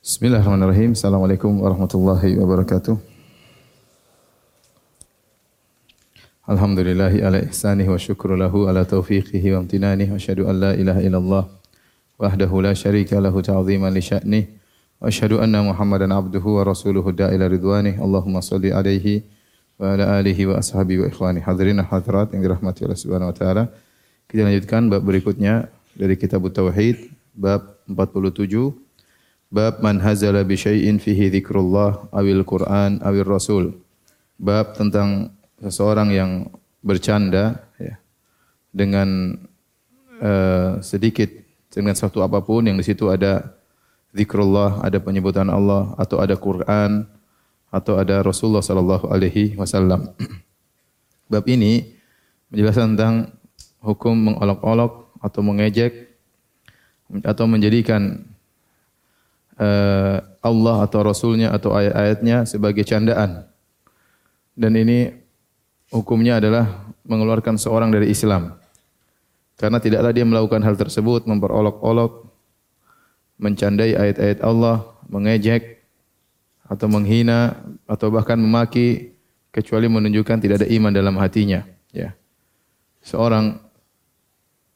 Bismillahirrahmanirrahim. Assalamualaikum warahmatullahi wabarakatuh. Alhamdulillahi ala ihsanih wa syukru lahu ala taufiqihi wa amtinanih wa asyhadu an la ilaha illallah wahdahu la syarika lahu ta'ziman li sya'nih wa asyhadu anna Muhammadan abduhu wa rasuluhu da'ila ridwanih. Allahumma salli alaihi wa ala alihi wa ashabihi wa ikhwani. Hadirin hadirat yang dirahmati Allah Subhanahu wa taala. Kita lanjutkan bab berikutnya dari kitab Tauhid bab 47 bab man hazala bi syai'in fihi dzikrullah awil Qur'an awil Rasul. Bab tentang seseorang yang bercanda ya, dengan uh, sedikit dengan satu apa pun yang di situ ada zikrullah, ada penyebutan Allah atau ada Quran atau ada Rasulullah sallallahu alaihi wasallam. Bab ini menjelaskan tentang hukum mengolok-olok atau mengejek atau menjadikan uh, Allah atau Rasulnya atau ayat-ayatnya sebagai candaan. Dan ini hukumnya adalah mengeluarkan seorang dari Islam. Karena tidaklah dia melakukan hal tersebut, memperolok-olok, mencandai ayat-ayat Allah, mengejek, atau menghina, atau bahkan memaki, kecuali menunjukkan tidak ada iman dalam hatinya. Ya. Seorang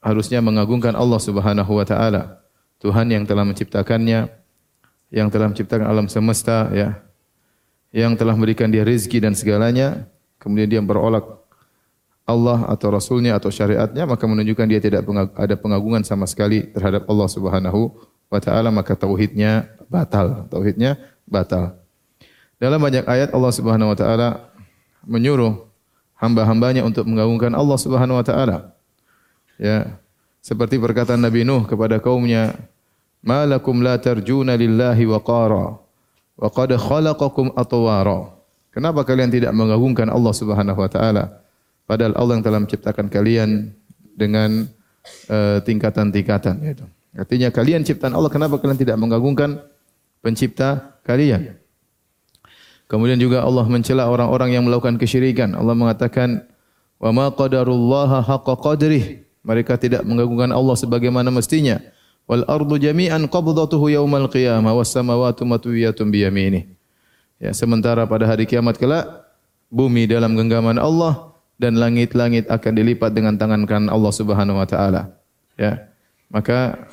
harusnya mengagungkan Allah Subhanahu wa taala, Tuhan yang telah menciptakannya, yang telah menciptakan alam semesta, ya. Yang telah memberikan dia rezeki dan segalanya, kemudian dia berolak Allah atau Rasulnya atau syariatnya, maka menunjukkan dia tidak ada pengagungan sama sekali terhadap Allah Subhanahu wa taala, maka tauhidnya batal. Tauhidnya batal. Dalam banyak ayat Allah Subhanahu wa taala menyuruh hamba-hambanya untuk mengagungkan Allah Subhanahu wa taala. Ya. Seperti perkataan Nabi Nuh kepada kaumnya, "Malakum la tarjuna lillahi waqara wa qad khalaqakum atwara." Kenapa kalian tidak mengagungkan Allah Subhanahu wa taala? Padahal Allah yang telah menciptakan kalian dengan uh, tingkatan-tingkatan gitu. Artinya kalian ciptaan Allah, kenapa kalian tidak mengagungkan pencipta kalian? Kemudian juga Allah mencela orang-orang yang melakukan kesyirikan. Allah mengatakan, "Wa ma qadarullaha haqqa qadrih." Mereka tidak mengagungkan Allah sebagaimana mestinya. Wal ardu jami'an qabdatuhu yaumal qiyamah was samawati matwiyatun bi yaminih. Ya, sementara pada hari kiamat kelak bumi dalam genggaman Allah dan langit-langit akan dilipat dengan tangan kanan Allah Subhanahu wa taala. Ya. Maka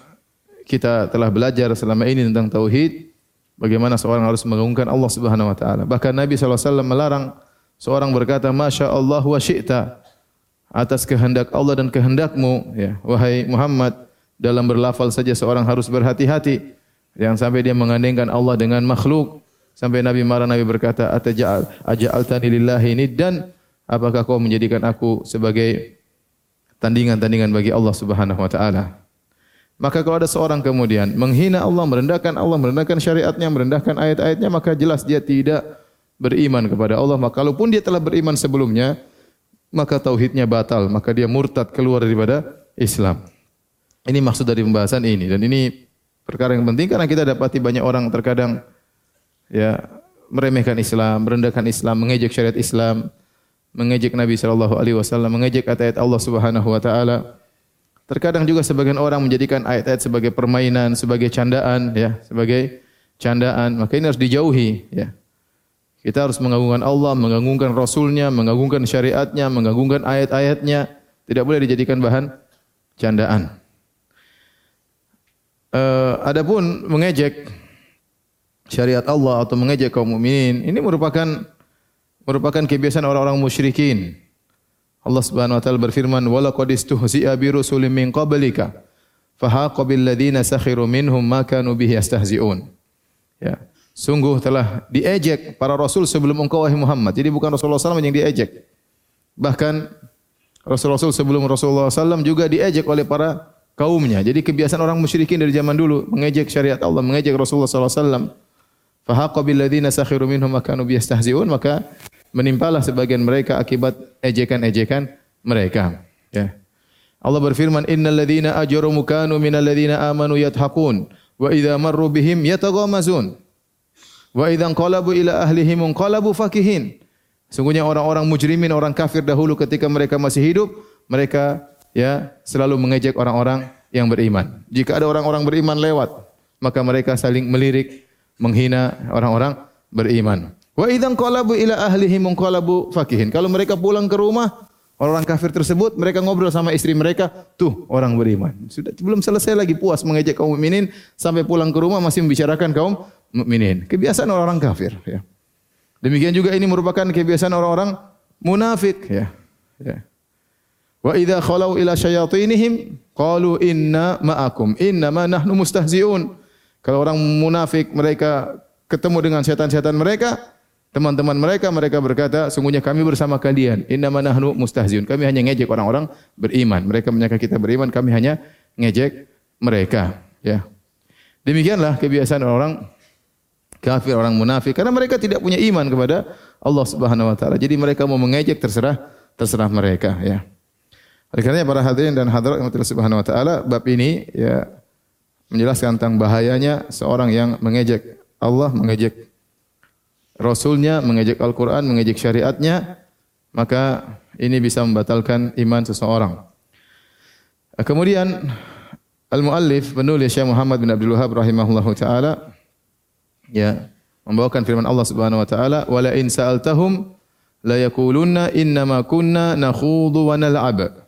kita telah belajar selama ini tentang tauhid, bagaimana seorang harus mengagungkan Allah Subhanahu wa taala. Bahkan Nabi SAW melarang seorang berkata, "Masya Allah wa syi'ta." Atas kehendak Allah dan kehendakmu, ya. Wahai Muhammad, dalam berlafal saja seorang harus berhati-hati. Jangan sampai dia mengandengkan Allah dengan makhluk. Sampai Nabi marah, Nabi berkata, Ataja'al aja'altani lillahi niddan, apakah kau menjadikan aku sebagai tandingan-tandingan bagi Allah Subhanahu wa taala? Maka kalau ada seorang kemudian menghina Allah, merendahkan Allah, merendahkan syariatnya, merendahkan ayat-ayatnya, maka jelas dia tidak beriman kepada Allah. Maka kalaupun dia telah beriman sebelumnya, maka tauhidnya batal, maka dia murtad keluar daripada Islam. Ini maksud dari pembahasan ini dan ini perkara yang penting karena kita dapati banyak orang terkadang ya meremehkan Islam, merendahkan Islam, mengejek syariat Islam, mengejek Nabi sallallahu alaihi wasallam, mengejek ayat-ayat Allah Subhanahu wa taala. Terkadang juga sebagian orang menjadikan ayat-ayat sebagai permainan, sebagai candaan ya, sebagai candaan. Maka ini harus dijauhi ya. Kita harus mengagungkan Allah, mengagungkan Rasulnya, mengagungkan syariatnya, mengagungkan ayat-ayatnya. Tidak boleh dijadikan bahan candaan. Uh, adapun mengejek syariat Allah atau mengejek kaum mukminin ini merupakan merupakan kebiasaan orang-orang musyrikin. Allah Subhanahu wa taala berfirman, "Wa laqad istuhzi'a bi rusulin min qablika fahaqa bil ladzina sakhiru minhum ma kanu bihi yastahzi'un." Ya. Sungguh telah diejek para rasul sebelum engkau wahai Muhammad. Jadi bukan Rasulullah SAW yang diejek. Bahkan Rasul-Rasul sebelum Rasulullah SAW juga diejek oleh para kaumnya. Jadi kebiasaan orang musyrikin dari zaman dulu mengejek syariat Allah, mengejek Rasulullah SAW. Fahaqa bil ladzina sakhiru minhum makanu biyastahzi'un maka menimpalah sebagian mereka akibat ejekan-ejekan mereka. Ya. Allah berfirman, "Innal ladzina ajramu kanu minal ladzina amanu yathaqun wa idza marru bihim yataghamazun wa idza qalabu ila ahlihim qalabu fakihin." Sungguhnya orang-orang mujrimin, orang kafir dahulu ketika mereka masih hidup, mereka ya selalu mengejek orang-orang yang beriman. Jika ada orang-orang beriman lewat, maka mereka saling melirik, menghina orang-orang beriman. Wa idzan qalabu ila ahlihim munqalabu fakihin. Kalau mereka pulang ke rumah, orang kafir tersebut mereka ngobrol sama istri mereka, tuh orang beriman. Sudah belum selesai lagi puas mengejek kaum mukminin sampai pulang ke rumah masih membicarakan kaum mukminin. Kebiasaan orang-orang kafir ya. Demikian juga ini merupakan kebiasaan orang-orang munafik ya. ya. Wa idza khalau ila syayatinihim qalu inna ma'akum innama nahnu mustahziun. Kalau orang munafik mereka ketemu dengan setan-setan mereka, teman-teman mereka mereka berkata, sungguhnya kami bersama kalian. Innama nahnu mustahziun. Kami hanya ngejek orang-orang beriman. Mereka menyangka kita beriman, kami hanya ngejek mereka, ya. Demikianlah kebiasaan orang kafir, orang munafik karena mereka tidak punya iman kepada Allah Subhanahu wa taala. Jadi mereka mau mengejek terserah terserah mereka ya. Oleh para hadirin dan hadirat Allah Subhanahu wa taala bab ini ya menjelaskan tentang bahayanya seorang yang mengejek Allah, mengejek Rasulnya, mengejek Al-Quran, mengejek syariatnya, maka ini bisa membatalkan iman seseorang. Kemudian Al-Muallif penulis Syekh Muhammad bin Abdul Wahab rahimahullahu taala ya membawakan firman Allah Subhanahu wa taala wala in sa'altahum la yaqulunna innama kunna nakhudhu wa nal'ab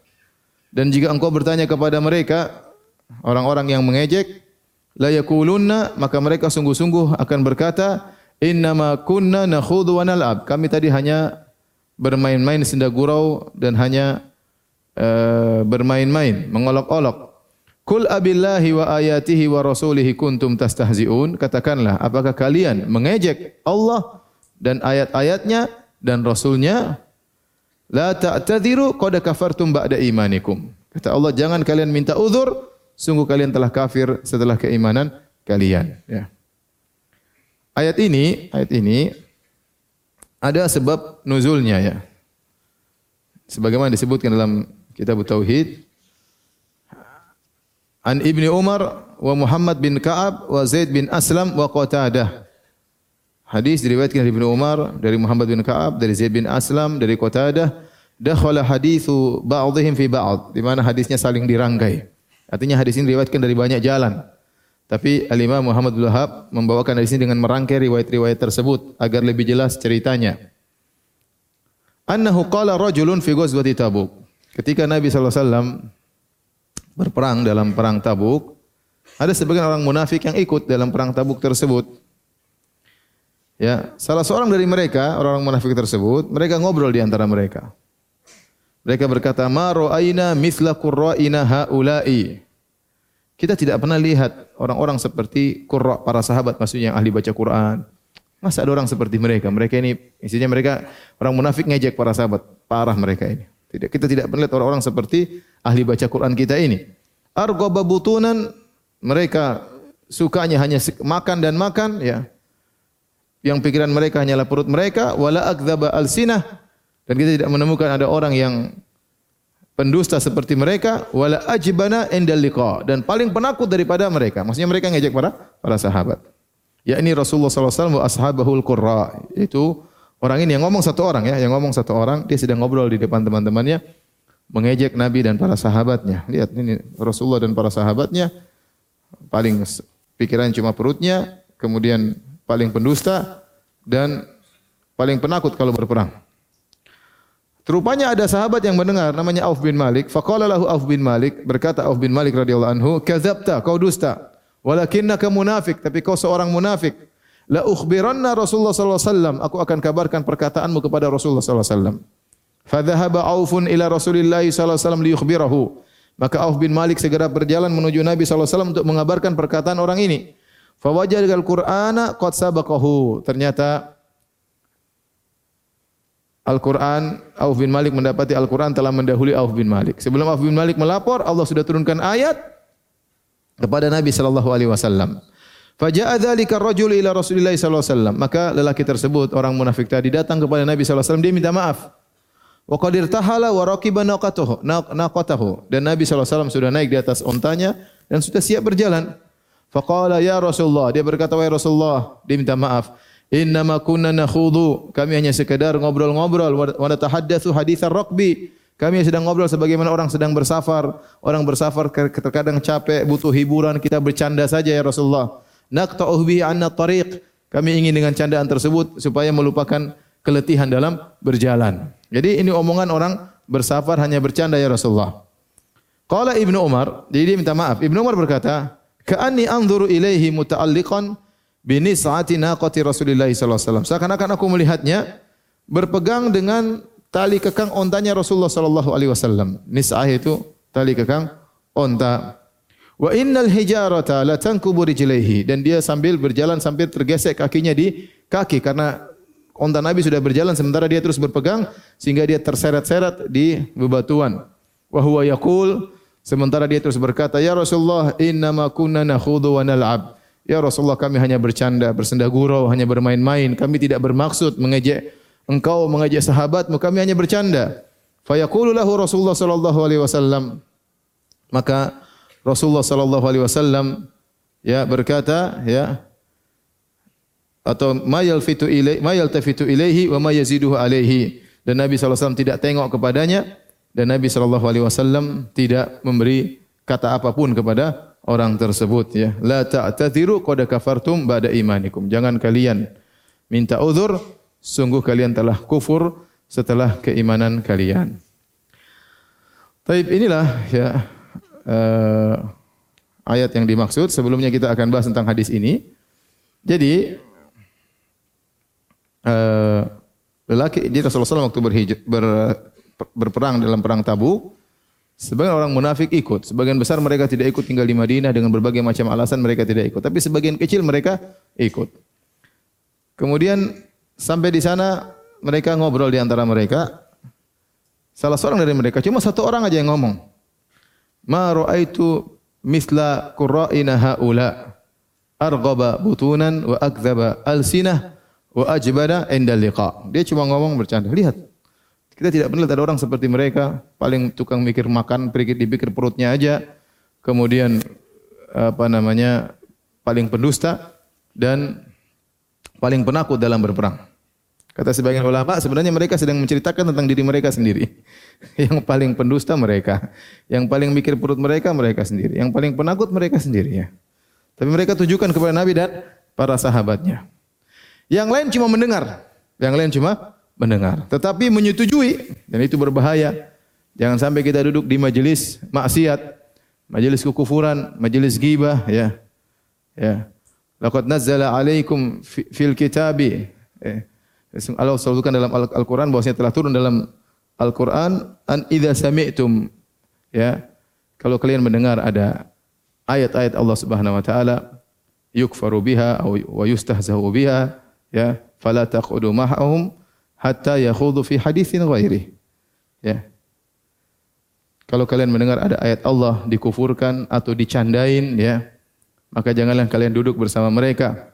dan jika engkau bertanya kepada mereka orang-orang yang mengejek la yaqulunna maka mereka sungguh-sungguh akan berkata innama kunna nakhudhu wa nal'ab kami tadi hanya bermain-main senda gurau dan hanya uh, bermain-main mengolok-olok Kul abillahi wa ayatihi wa rasulihi kuntum tastahzi'un. Katakanlah, apakah kalian mengejek Allah dan ayat-ayatnya dan Rasulnya? La ta'tadiru qad kafartum ba'da imanikum. Kata Allah, jangan kalian minta uzur, sungguh kalian telah kafir setelah keimanan kalian. Ya. Ayat ini, ayat ini ada sebab nuzulnya ya. Sebagaimana disebutkan dalam kitab Tauhid, An Ibni Umar wa Muhammad bin Ka'ab wa Zaid bin Aslam wa Qatadah. Hadis diriwayatkan dari Ibnu Umar, dari Muhammad bin Ka'ab, dari Zaid bin Aslam, dari Qatadah. Dakhala hadithu ba'dihim fi ba'd. Di mana hadisnya saling dirangkai. Artinya hadis ini diriwayatkan dari banyak jalan. Tapi Al-Imam Muhammad bin Wahab membawakan hadis ini dengan merangkai riwayat-riwayat tersebut agar lebih jelas ceritanya. Annahu qala rajulun fi ghazwati Tabuk. Ketika Nabi sallallahu alaihi wasallam berperang dalam perang Tabuk, ada sebagian orang munafik yang ikut dalam perang Tabuk tersebut. Ya, salah seorang dari mereka, orang-orang munafik tersebut, mereka ngobrol di antara mereka. Mereka berkata, "Ma ra'aina mithla qurra'ina haula'i." Kita tidak pernah lihat orang-orang seperti qurra para sahabat maksudnya yang ahli baca Quran. Masa ada orang seperti mereka? Mereka ini isinya mereka orang munafik ngejek para sahabat, parah mereka ini. Tidak, kita tidak pernah lihat orang-orang seperti ahli baca Quran kita ini. Argoba butunan mereka sukanya hanya makan dan makan ya. Yang pikiran mereka hanyalah perut mereka wala akdzaba alsinah dan kita tidak menemukan ada orang yang pendusta seperti mereka wala ajbana indal dan paling penakut daripada mereka. Maksudnya mereka ngejek para para sahabat. Yakni Rasulullah sallallahu alaihi wasallam wa ashabahul qurra. Itu Orang ini yang ngomong satu orang ya, yang ngomong satu orang, dia sedang ngobrol di depan teman-temannya, mengejek Nabi dan para sahabatnya. Lihat ini Rasulullah dan para sahabatnya paling pikiran cuma perutnya, kemudian paling pendusta dan paling penakut kalau berperang. Terupanya ada sahabat yang mendengar namanya Auf bin Malik. Faqala lahu Auf bin Malik, berkata Auf bin Malik radhiyallahu anhu, "Kadzabta, kau dusta. Walakinnaka munafik, tapi kau seorang munafik." La ukhbiranna Rasulullah sallallahu alaihi wasallam, aku akan kabarkan perkataanmu kepada Rasulullah sallallahu alaihi wasallam. Fadhahaba Aufun ila Rasulillah sallallahu alaihi wasallam liyukhbirahu. Maka Auf bin Malik segera berjalan menuju Nabi sallallahu alaihi wasallam untuk mengabarkan perkataan orang ini. Fawajadal Qur'ana qad sabaqahu. Ternyata Al-Quran, Auf bin Malik mendapati Al-Quran telah mendahului Auf bin Malik. Sebelum Auf bin Malik melapor, Allah sudah turunkan ayat kepada Nabi sallallahu alaihi wasallam. Faja'a dzalika ar-rajul ila Rasulillah sallallahu alaihi wasallam. Maka lelaki tersebut orang munafik tadi datang kepada Nabi sallallahu alaihi wasallam dia minta maaf. Wa qad irtahala wa raqiba naqatahu naqatahu. Dan Nabi sallallahu alaihi wasallam sudah naik di atas ontanya dan sudah siap berjalan. Faqala ya Rasulullah, dia berkata wahai Rasulullah, dia minta maaf. Innama kunna nakhudu, kami hanya sekedar ngobrol-ngobrol wa natahaddatsu haditsar raqbi. Kami sedang ngobrol sebagaimana orang sedang bersafar. Orang bersafar terkadang capek, butuh hiburan, kita bercanda saja ya Rasulullah. naqta'u bihi 'anna tariq. Kami ingin dengan candaan tersebut supaya melupakan keletihan dalam berjalan. Jadi ini omongan orang bersafar hanya bercanda ya Rasulullah. Qala Ibnu Umar, jadi dia minta maaf. Ibnu Umar berkata, "Ka'anni anzuru ilaihi muta'alliqan bi nis'ati naqati Rasulillah sallallahu alaihi wasallam." Seakan-akan aku melihatnya berpegang dengan tali kekang ontanya Rasulullah sallallahu alaihi wasallam. Nis'ah itu tali kekang onta. Wa innal hijarata la tankubu rijlaihi dan dia sambil berjalan sambil tergesek kakinya di kaki karena onta Nabi sudah berjalan sementara dia terus berpegang sehingga dia terseret-seret di bebatuan. Wa huwa yaqul sementara dia terus berkata, "Ya Rasulullah, innama kunna nakhudhu wa nal'ab." Ya Rasulullah, kami hanya bercanda, bersenda gurau, hanya bermain-main. Kami tidak bermaksud mengejek engkau, mengejek sahabatmu. Kami hanya bercanda. Fayaqulu Rasulullah sallallahu alaihi wasallam. Maka Rasulullah sallallahu alaihi wasallam ya berkata ya atau mayal fitu ilai mayal tafitu ilaihi wa ma yaziduhu alaihi dan Nabi sallallahu alaihi wasallam tidak tengok kepadanya dan Nabi sallallahu alaihi wasallam tidak memberi kata apa pun kepada orang tersebut ya la ta'tadiru qad kafartum ba'da imanikum jangan kalian minta uzur sungguh kalian telah kufur setelah keimanan kalian Taib inilah ya uh, ayat yang dimaksud. Sebelumnya kita akan bahas tentang hadis ini. Jadi uh, lelaki di Rasulullah SAW waktu berhijr, ber, berperang dalam perang Tabuk, sebagian orang munafik ikut. Sebagian besar mereka tidak ikut tinggal di Madinah dengan berbagai macam alasan mereka tidak ikut. Tapi sebagian kecil mereka ikut. Kemudian sampai di sana mereka ngobrol di antara mereka. Salah seorang dari mereka, cuma satu orang aja yang ngomong. Ma ra'aitu misla qurra'ina haula arghaba butunan wa akdzaba alsinah wa ajbada inda liqa. Dia cuma ngomong bercanda. Lihat. Kita tidak pernah ada orang seperti mereka, paling tukang mikir makan, pikir dipikir perutnya aja. Kemudian apa namanya? paling pendusta dan paling penakut dalam berperang. Kata sebagian ulama, sebenarnya mereka sedang menceritakan tentang diri mereka sendiri. Yang paling pendusta mereka, yang paling mikir perut mereka mereka sendiri, yang paling penakut mereka sendiri ya. Tapi mereka tujukan kepada Nabi dan para sahabatnya. Yang lain cuma mendengar, yang lain cuma mendengar, tetapi menyetujui dan itu berbahaya. Jangan sampai kita duduk di majelis maksiat, majelis kekufuran, majelis ghibah ya. Ya. Laqad nazzala alaikum fil kitabi. Eh Allah sebutkan dalam Al-Qur'an bahwasanya telah turun dalam Al-Qur'an an idza sami'tum ya kalau kalian mendengar ada ayat-ayat Allah Subhanahu wa taala yukfaru biha atau wa yustahzahu biha ya fala taqudu ma'ahum hatta yakhudu fi haditsin ghairi ya kalau kalian mendengar ada ayat Allah dikufurkan atau dicandain ya maka janganlah kalian duduk bersama mereka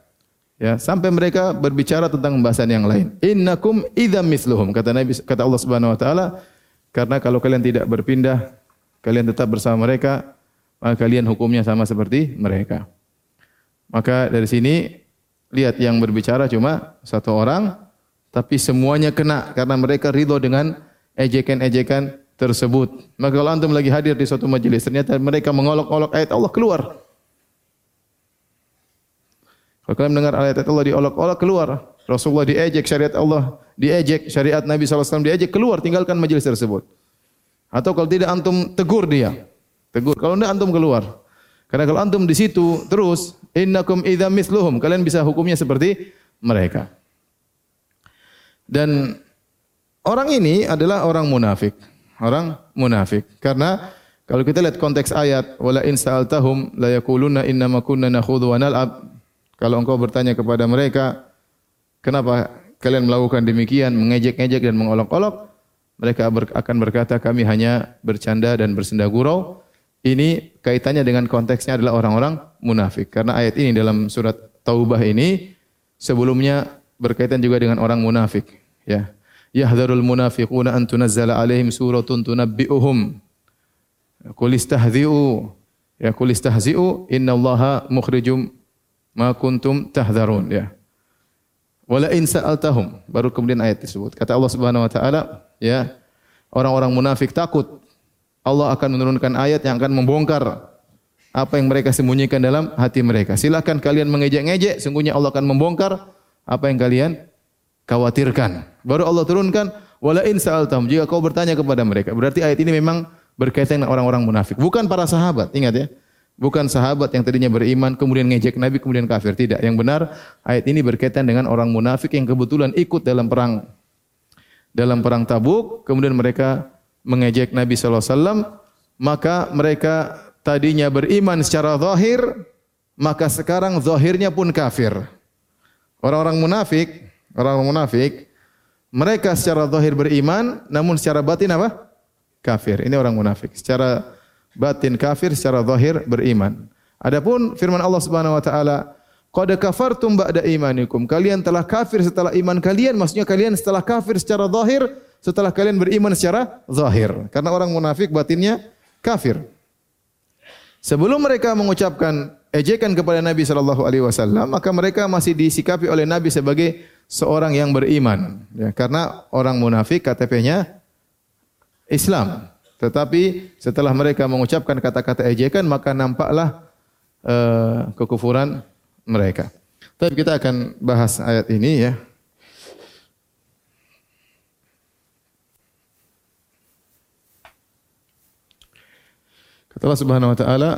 Ya, sampai mereka berbicara tentang pembahasan yang lain. Innakum idzam misluhum kata Nabi kata Allah Subhanahu wa taala, karena kalau kalian tidak berpindah, kalian tetap bersama mereka, maka kalian hukumnya sama seperti mereka. Maka dari sini lihat yang berbicara cuma satu orang, tapi semuanya kena karena mereka ridho dengan ejekan-ejekan tersebut. Maka kalau antum lagi hadir di suatu majelis, ternyata mereka mengolok-olok ayat Allah keluar. Kalau kalian mendengar ayat Allah diolok-olok keluar. Rasulullah diejek, syariat Allah diejek, syariat Nabi SAW diejek, keluar, tinggalkan majelis tersebut. Atau kalau tidak antum tegur dia. Tegur. Kalau tidak antum keluar. Karena kalau antum di situ terus, innakum idza misluhum, kalian bisa hukumnya seperti mereka. Dan orang ini adalah orang munafik. Orang munafik. Karena kalau kita lihat konteks ayat, wala in sa'altahum la yaquluna innama kunna nakhudhu wa nal'ab kalau engkau bertanya kepada mereka, kenapa kalian melakukan demikian, mengejek-ngejek dan mengolok-olok, mereka akan berkata kami hanya bercanda dan bersenda gurau. Ini kaitannya dengan konteksnya adalah orang-orang munafik. Karena ayat ini dalam surat Taubah ini sebelumnya berkaitan juga dengan orang munafik. Ya. Yahdharul munafiquna an tunazzala alaihim suratun tunabbi'uhum. Qul istahzi'u. Ya qul istahzi'u innallaha mukhrijum ma kuntum tahdharun ya. Wala in sa'altahum baru kemudian ayat tersebut. Kata Allah Subhanahu wa taala, ya, orang-orang munafik takut Allah akan menurunkan ayat yang akan membongkar apa yang mereka sembunyikan dalam hati mereka. Silakan kalian mengejek-ngejek, sungguhnya Allah akan membongkar apa yang kalian khawatirkan. Baru Allah turunkan wala in sa'altahum jika kau bertanya kepada mereka. Berarti ayat ini memang berkaitan dengan orang-orang munafik, bukan para sahabat. Ingat ya. Bukan sahabat yang tadinya beriman kemudian ngejek Nabi kemudian kafir. Tidak. Yang benar ayat ini berkaitan dengan orang munafik yang kebetulan ikut dalam perang dalam perang Tabuk, kemudian mereka mengejek Nabi sallallahu alaihi wasallam, maka mereka tadinya beriman secara zahir, maka sekarang zahirnya pun kafir. Orang-orang munafik, orang-orang munafik, mereka secara zahir beriman, namun secara batin apa? Kafir. Ini orang munafik. Secara batin kafir, secara zahir beriman. Adapun firman Allah Subhanahu wa taala, "Qad kafartum ba'da imanikum." Kalian telah kafir setelah iman kalian, maksudnya kalian setelah kafir secara zahir, setelah kalian beriman secara zahir. Karena orang munafik batinnya kafir. Sebelum mereka mengucapkan ejekan kepada Nabi sallallahu alaihi wasallam, maka mereka masih disikapi oleh Nabi sebagai seorang yang beriman. Ya, karena orang munafik KTP-nya Islam. Tetapi setelah mereka mengucapkan kata-kata ejekan, maka nampaklah uh, kekufuran mereka. Tapi kita akan bahas ayat ini ya. Kata Allah Subhanahu wa taala,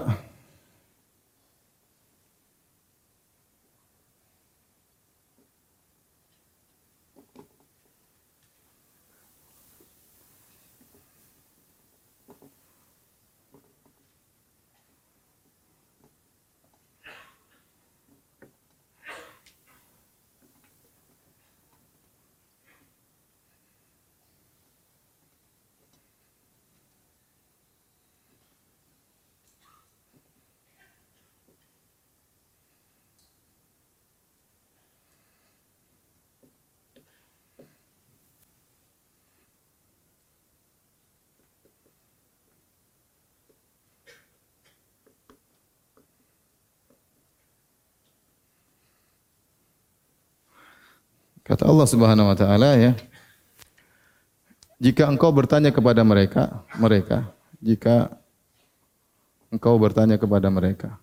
Kata Allah Subhanahu wa taala ya. Jika engkau bertanya kepada mereka, mereka, jika engkau bertanya kepada mereka.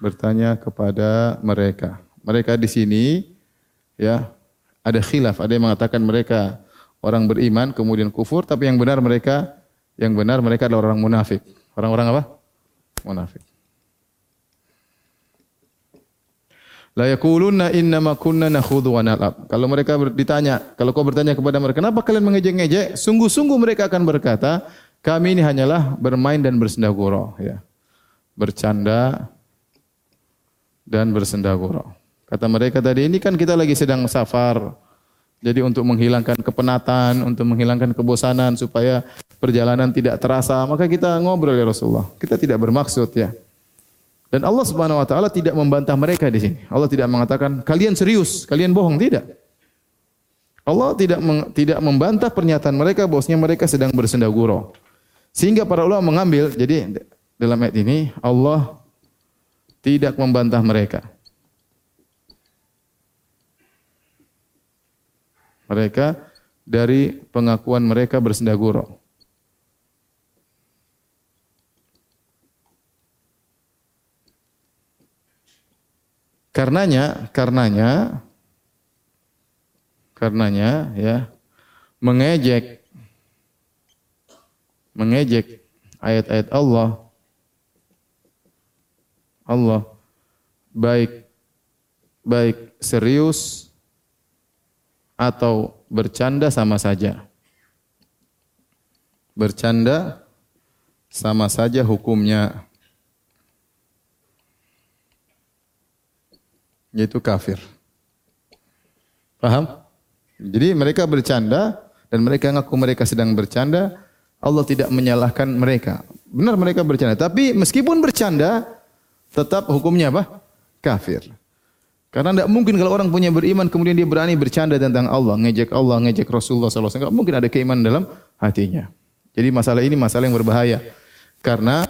Bertanya kepada mereka. Mereka di sini ya ada khilaf, ada yang mengatakan mereka orang beriman kemudian kufur, tapi yang benar mereka yang benar mereka adalah orang munafik. Orang-orang apa? Munafik. La yaquluna innama kunna nakhudhu wa nal'ab. Kalau mereka ditanya, kalau kau bertanya kepada mereka, kenapa kalian mengejek-ngejek? Sungguh-sungguh mereka akan berkata, kami ini hanyalah bermain dan bersenda gurau, ya. Bercanda dan bersenda gurau. Kata mereka tadi, ini kan kita lagi sedang safar. Jadi untuk menghilangkan kepenatan, untuk menghilangkan kebosanan supaya perjalanan tidak terasa, maka kita ngobrol ya Rasulullah. Kita tidak bermaksud ya. Dan Allah Subhanahu wa taala tidak membantah mereka di sini. Allah tidak mengatakan kalian serius, kalian bohong, tidak. Allah tidak tidak membantah pernyataan mereka bahwasanya mereka sedang bersenda gurau. Sehingga para ulama mengambil jadi dalam ayat ini Allah tidak membantah mereka. Mereka dari pengakuan mereka bersenda gurau. Karenanya, karenanya, karenanya ya mengejek mengejek ayat-ayat Allah Allah baik baik serius atau bercanda sama saja. Bercanda sama saja hukumnya. Yaitu kafir. Paham? Jadi mereka bercanda dan mereka ngaku mereka sedang bercanda, Allah tidak menyalahkan mereka. Benar mereka bercanda, tapi meskipun bercanda tetap hukumnya apa? Kafir. Karena tidak mungkin kalau orang punya beriman kemudian dia berani bercanda tentang Allah, ngejek Allah, ngejek Rasulullah SAW. Tidak mungkin ada keimanan dalam hatinya. Jadi masalah ini masalah yang berbahaya. Karena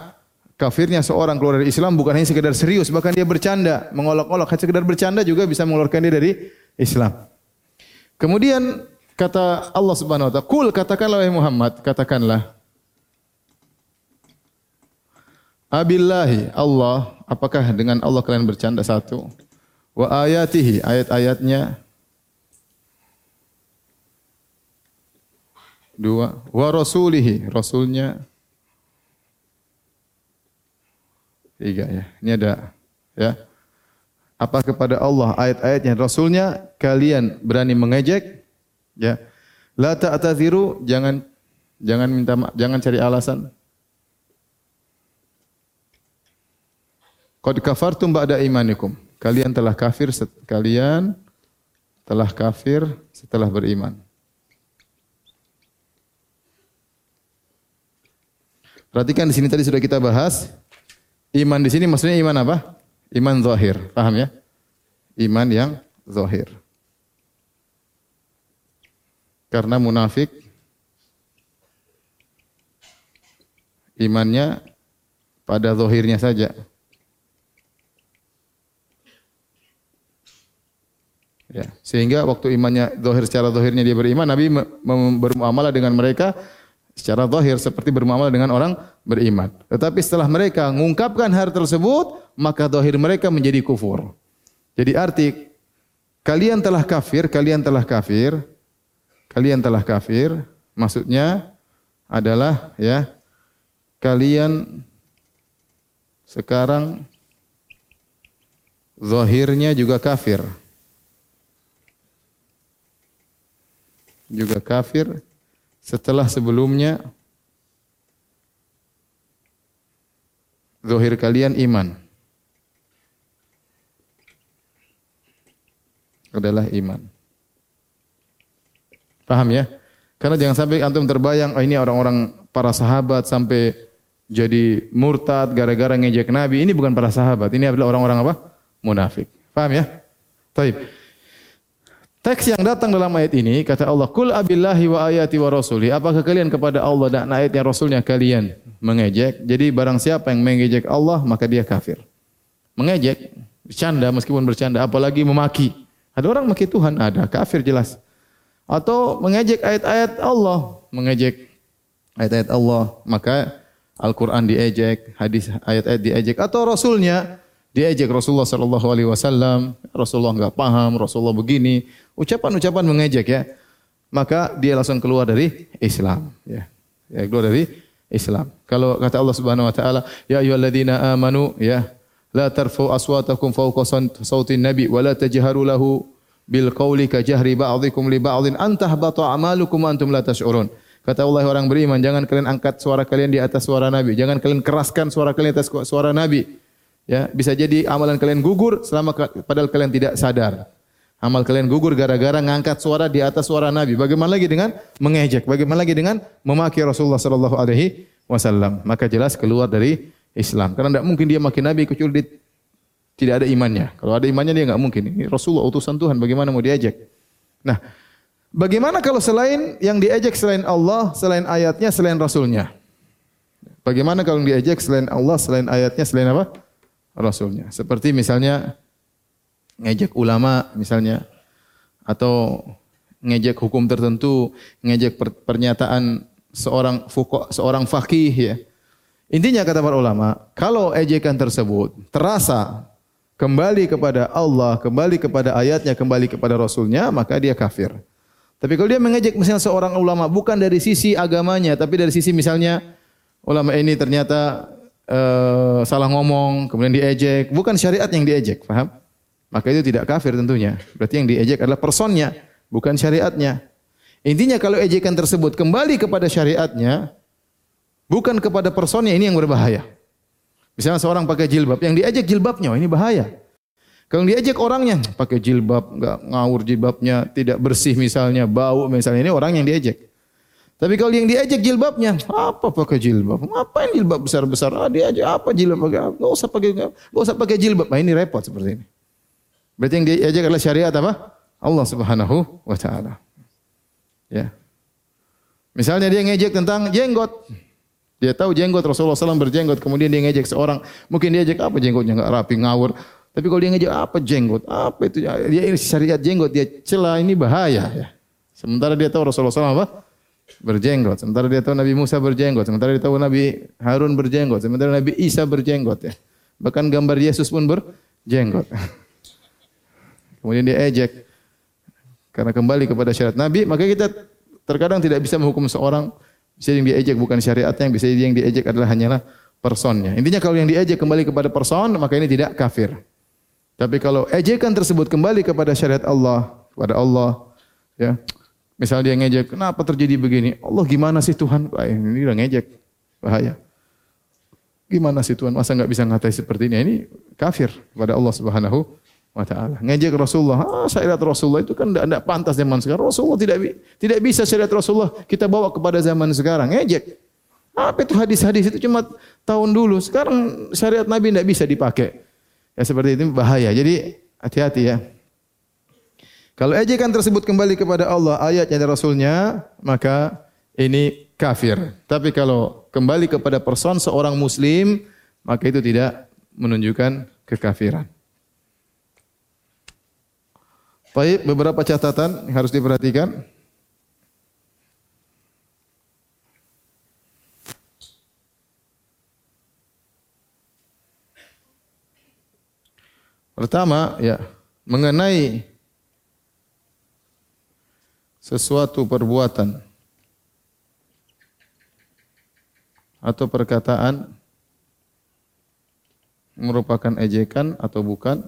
kafirnya seorang keluar dari Islam bukan hanya sekedar serius, bahkan dia bercanda, mengolok-olok, hanya sekedar bercanda juga bisa mengeluarkan dia dari Islam. Kemudian kata Allah Subhanahu wa taala, "Kul katakanlah wahai Muhammad, katakanlah Abillahi Allah, apakah dengan Allah kalian bercanda satu? Wa ayatihi, ayat-ayatnya dua. Wa rasulihi, rasulnya tiga ya. Ini ada ya. Apa kepada Allah ayat-ayatnya rasulnya kalian berani mengejek? Ya. La ta'taziru, jangan jangan minta jangan cari alasan. Qad kafartum ba'da imanikum. Kalian telah kafir kalian telah kafir setelah beriman. Perhatikan di sini tadi sudah kita bahas iman di sini maksudnya iman apa? Iman zahir. Paham ya? Iman yang zahir. Karena munafik imannya pada zahirnya saja. Ya, sehingga waktu imannya zahir secara zahirnya dia beriman, Nabi bermuamalah dengan mereka secara zahir seperti bermuamalah dengan orang beriman. Tetapi setelah mereka mengungkapkan hal tersebut, maka zahir mereka menjadi kufur. Jadi arti kalian telah kafir, kalian telah kafir, kalian telah kafir, maksudnya adalah ya kalian sekarang zahirnya juga kafir. juga kafir setelah sebelumnya zahir kalian iman. Adalah iman. Paham ya? Karena jangan sampai antum terbayang, oh ini orang-orang para sahabat sampai jadi murtad gara-gara ngejek Nabi. Ini bukan para sahabat, ini adalah orang-orang apa? Munafik. Paham ya? Taib. Teks yang datang dalam ayat ini kata Allah, "Kul abillahi wa ayati wa rasuli." Apakah kalian kepada Allah dan ayatnya Rasulnya kalian mengejek? Jadi barang siapa yang mengejek Allah, maka dia kafir. Mengejek, bercanda meskipun bercanda, apalagi memaki. Ada orang maki Tuhan, ada kafir jelas. Atau mengejek ayat-ayat Allah, mengejek ayat-ayat Allah, maka Al-Qur'an diejek, hadis ayat-ayat diejek atau rasulnya diejek Rasulullah sallallahu alaihi wasallam, Rasulullah enggak paham, Rasulullah begini, ucapan-ucapan mengejek ya. Maka dia langsung keluar dari Islam ya. Ya, keluar dari Islam. Kalau kata Allah Subhanahu wa taala, ya ayyuhalladzina amanu ya, la tarfu aswatakum fawqa sautin nabi wa la tajharu lahu bil qawli ka jahri ba'dikum li ba'din an tahbata a'malukum antum la tash'urun. Kata Allah orang beriman, jangan kalian angkat suara kalian di atas suara Nabi, jangan kalian keraskan suara kalian di atas suara Nabi Ya, bisa jadi amalan kalian gugur selama padahal kalian tidak sadar. Amal kalian gugur gara-gara ngangkat suara di atas suara Nabi. Bagaimana lagi dengan mengejek? Bagaimana lagi dengan memaki Rasulullah sallallahu alaihi wasallam? Maka jelas keluar dari Islam. Karena tidak mungkin dia maki Nabi kecuali dia tidak ada imannya. Kalau ada imannya dia nggak mungkin. Ini Rasulullah utusan Tuhan, bagaimana mau diejek? Nah, bagaimana kalau selain yang diejek selain Allah, selain ayatnya, selain Rasulnya? Bagaimana kalau diejek selain Allah, selain ayatnya, selain apa? Rasulnya. Seperti misalnya ngejek ulama misalnya atau ngejek hukum tertentu, ngejek pernyataan seorang fuko, seorang fakih ya. Intinya kata para ulama, kalau ejekan tersebut terasa kembali kepada Allah, kembali kepada ayatnya, kembali kepada Rasulnya, maka dia kafir. Tapi kalau dia mengejek misalnya seorang ulama bukan dari sisi agamanya, tapi dari sisi misalnya ulama ini ternyata uh, salah ngomong, kemudian diejek, bukan syariat yang diejek, paham? Maka itu tidak kafir tentunya. Berarti yang diejek adalah personnya, bukan syariatnya. Intinya kalau ejekan tersebut kembali kepada syariatnya, bukan kepada personnya, ini yang berbahaya. Misalnya seorang pakai jilbab, yang diejek jilbabnya, oh ini bahaya. Kalau diejek orangnya, pakai jilbab, nggak ngawur jilbabnya, tidak bersih misalnya, bau misalnya, ini orang yang diejek. Tapi kalau yang diajak jilbabnya, apa pakai jilbab? Ngapain jilbab besar-besar? Ah, dia aja apa jilbab? Enggak usah pakai enggak usah pakai jilbab. Nah, ini repot seperti ini. Berarti yang diajak adalah syariat apa? Allah Subhanahu wa taala. Ya. Misalnya dia ngejek tentang jenggot. Dia tahu jenggot Rasulullah SAW berjenggot, kemudian dia ngejek seorang, mungkin dia ngejek apa jenggotnya enggak rapi, ngawur. Tapi kalau dia ngejek apa jenggot? Apa itu? Dia ini syariat jenggot, dia celah ini bahaya ya. Sementara dia tahu Rasulullah SAW apa? berjenggot. Sementara dia tahu Nabi Musa berjenggot. Sementara dia tahu Nabi Harun berjenggot. Sementara Nabi Isa berjenggot ya. Bahkan gambar Yesus pun berjenggot. Kemudian dia ejek. Karena kembali kepada syariat Nabi, maka kita terkadang tidak bisa menghukum seorang bisa yang diejek bukan syariatnya, bisa yang diejek adalah hanyalah personnya. Intinya kalau yang diejek kembali kepada person, maka ini tidak kafir. Tapi kalau ejekan tersebut kembali kepada syariat Allah, kepada Allah, ya, Misalnya dia ngejek, kenapa terjadi begini? Allah gimana sih Tuhan? Wah, ini udah ngejek, bahaya. Gimana sih Tuhan? Masa nggak bisa ngatai seperti ini? Ini kafir kepada Allah Subhanahu wa taala. Ngejek Rasulullah, ah, syariat Rasulullah itu kan tidak pantas zaman sekarang. Rasulullah tidak tidak bisa syariat Rasulullah kita bawa kepada zaman sekarang. Ngejek. Apa itu hadis-hadis itu cuma tahun dulu. Sekarang syariat Nabi tidak bisa dipakai. Ya seperti itu bahaya. Jadi hati-hati ya. Kalau ejekan tersebut kembali kepada Allah, ayatnya dan Rasulnya, maka ini kafir. Tapi kalau kembali kepada person seorang muslim, maka itu tidak menunjukkan kekafiran. Baik, beberapa catatan yang harus diperhatikan. Pertama, ya, mengenai sesuatu perbuatan atau perkataan merupakan ejekan atau bukan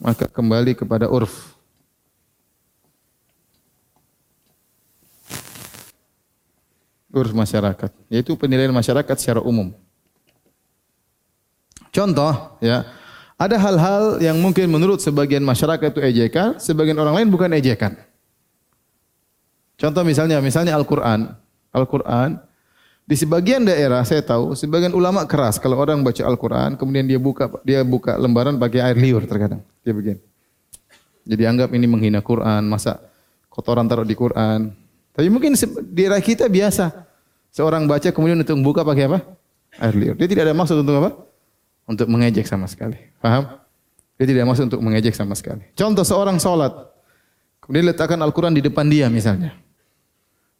maka kembali kepada urf urus masyarakat, yaitu penilaian masyarakat secara umum. Contoh, ya, ada hal-hal yang mungkin menurut sebagian masyarakat itu ejekan, sebagian orang lain bukan ejekan. Contoh misalnya, misalnya Al-Quran. Al-Quran, di sebagian daerah saya tahu, sebagian ulama keras kalau orang baca Al-Quran, kemudian dia buka dia buka lembaran pakai air liur terkadang. Dia begini. Jadi anggap ini menghina Quran, masa kotoran taruh di Quran. Tapi mungkin di daerah kita biasa. Seorang baca kemudian untuk buka pakai apa? Air liur. Dia tidak ada maksud untuk apa? Untuk mengejek sama sekali. Paham? Dia tidak maksud untuk mengejek sama sekali. Contoh seorang sholat. Kemudian letakkan Al-Quran di depan dia misalnya.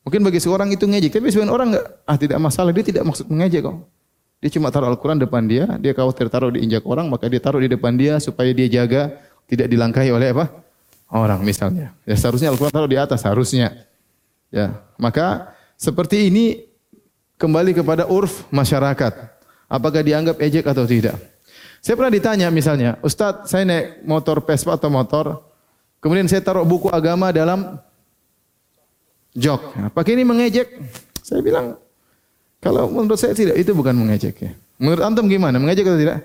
Mungkin bagi seorang itu ngejek. Tapi sebagian orang enggak, ah tidak masalah. Dia tidak maksud mengejek kok. Dia cuma taruh Al-Quran depan dia. Dia khawatir taruh diinjak orang. Maka dia taruh di depan dia supaya dia jaga. Tidak dilangkahi oleh apa? Orang misalnya. Ya seharusnya Al-Quran taruh di atas. Harusnya. Ya, maka seperti ini kembali kepada urf masyarakat. Apakah dianggap ejek atau tidak? Saya pernah ditanya misalnya, Ustadz saya naik motor Vespa atau motor, kemudian saya taruh buku agama dalam jok. Apakah ini mengejek? Saya bilang, kalau menurut saya tidak, itu bukan mengejek ya. Menurut antum gimana? Mengejek atau tidak?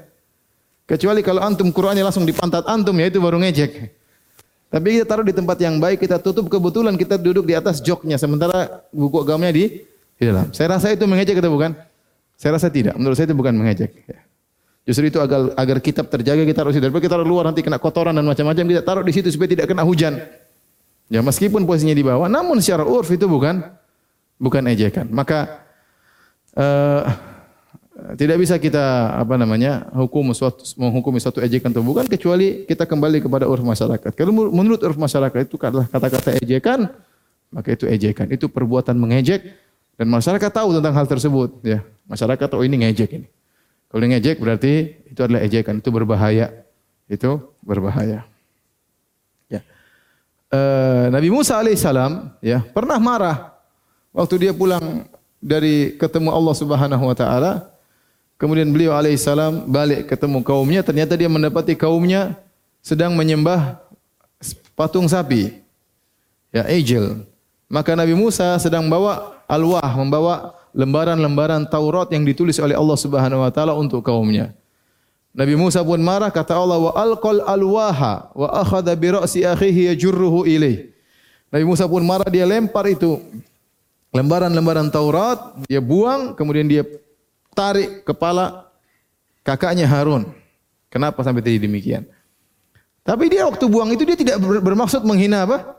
Kecuali kalau antum Qur'annya langsung di pantat antum ya itu baru ngejek. Tapi kita taruh di tempat yang baik, kita tutup kebetulan kita duduk di atas joknya sementara buku agamanya di di dalam. Saya rasa itu mengejek atau bukan? Saya rasa tidak. Menurut saya itu bukan mengejek. Ya. Justru itu agar agar kitab terjaga kita situ. Daripada kita taruh luar nanti kena kotoran dan macam-macam kita taruh di situ supaya tidak kena hujan. Ya meskipun posisinya di bawah, namun secara urf itu bukan bukan ejekan. Maka uh, tidak bisa kita apa namanya hukum suatu menghukumi suatu ejekan atau bukan kecuali kita kembali kepada uruf masyarakat. Kalau menurut uruf masyarakat itu adalah kata-kata ejekan, maka itu ejekan, itu perbuatan mengejek dan masyarakat tahu tentang hal tersebut ya. Masyarakat tahu oh ini ngejek ini. Kalau ngejek berarti itu adalah ejekan, itu berbahaya. Itu berbahaya. Ya. E, Nabi Musa alaihissalam ya pernah marah waktu dia pulang dari ketemu Allah Subhanahu wa taala Kemudian beliau alaihissalam balik ketemu kaumnya, ternyata dia mendapati kaumnya sedang menyembah patung sapi. Ya, Ejel. Maka Nabi Musa sedang bawa alwah, membawa lembaran-lembaran Taurat yang ditulis oleh Allah Subhanahu wa taala untuk kaumnya. Nabi Musa pun marah kata Allah wa alqal alwaha wa akhadha bi ra'si akhihi yajurruhu ilaih. Nabi Musa pun marah dia lempar itu lembaran-lembaran Taurat, dia buang kemudian dia tarik kepala kakaknya Harun. Kenapa sampai terjadi demikian? Tapi dia waktu buang itu dia tidak bermaksud menghina apa?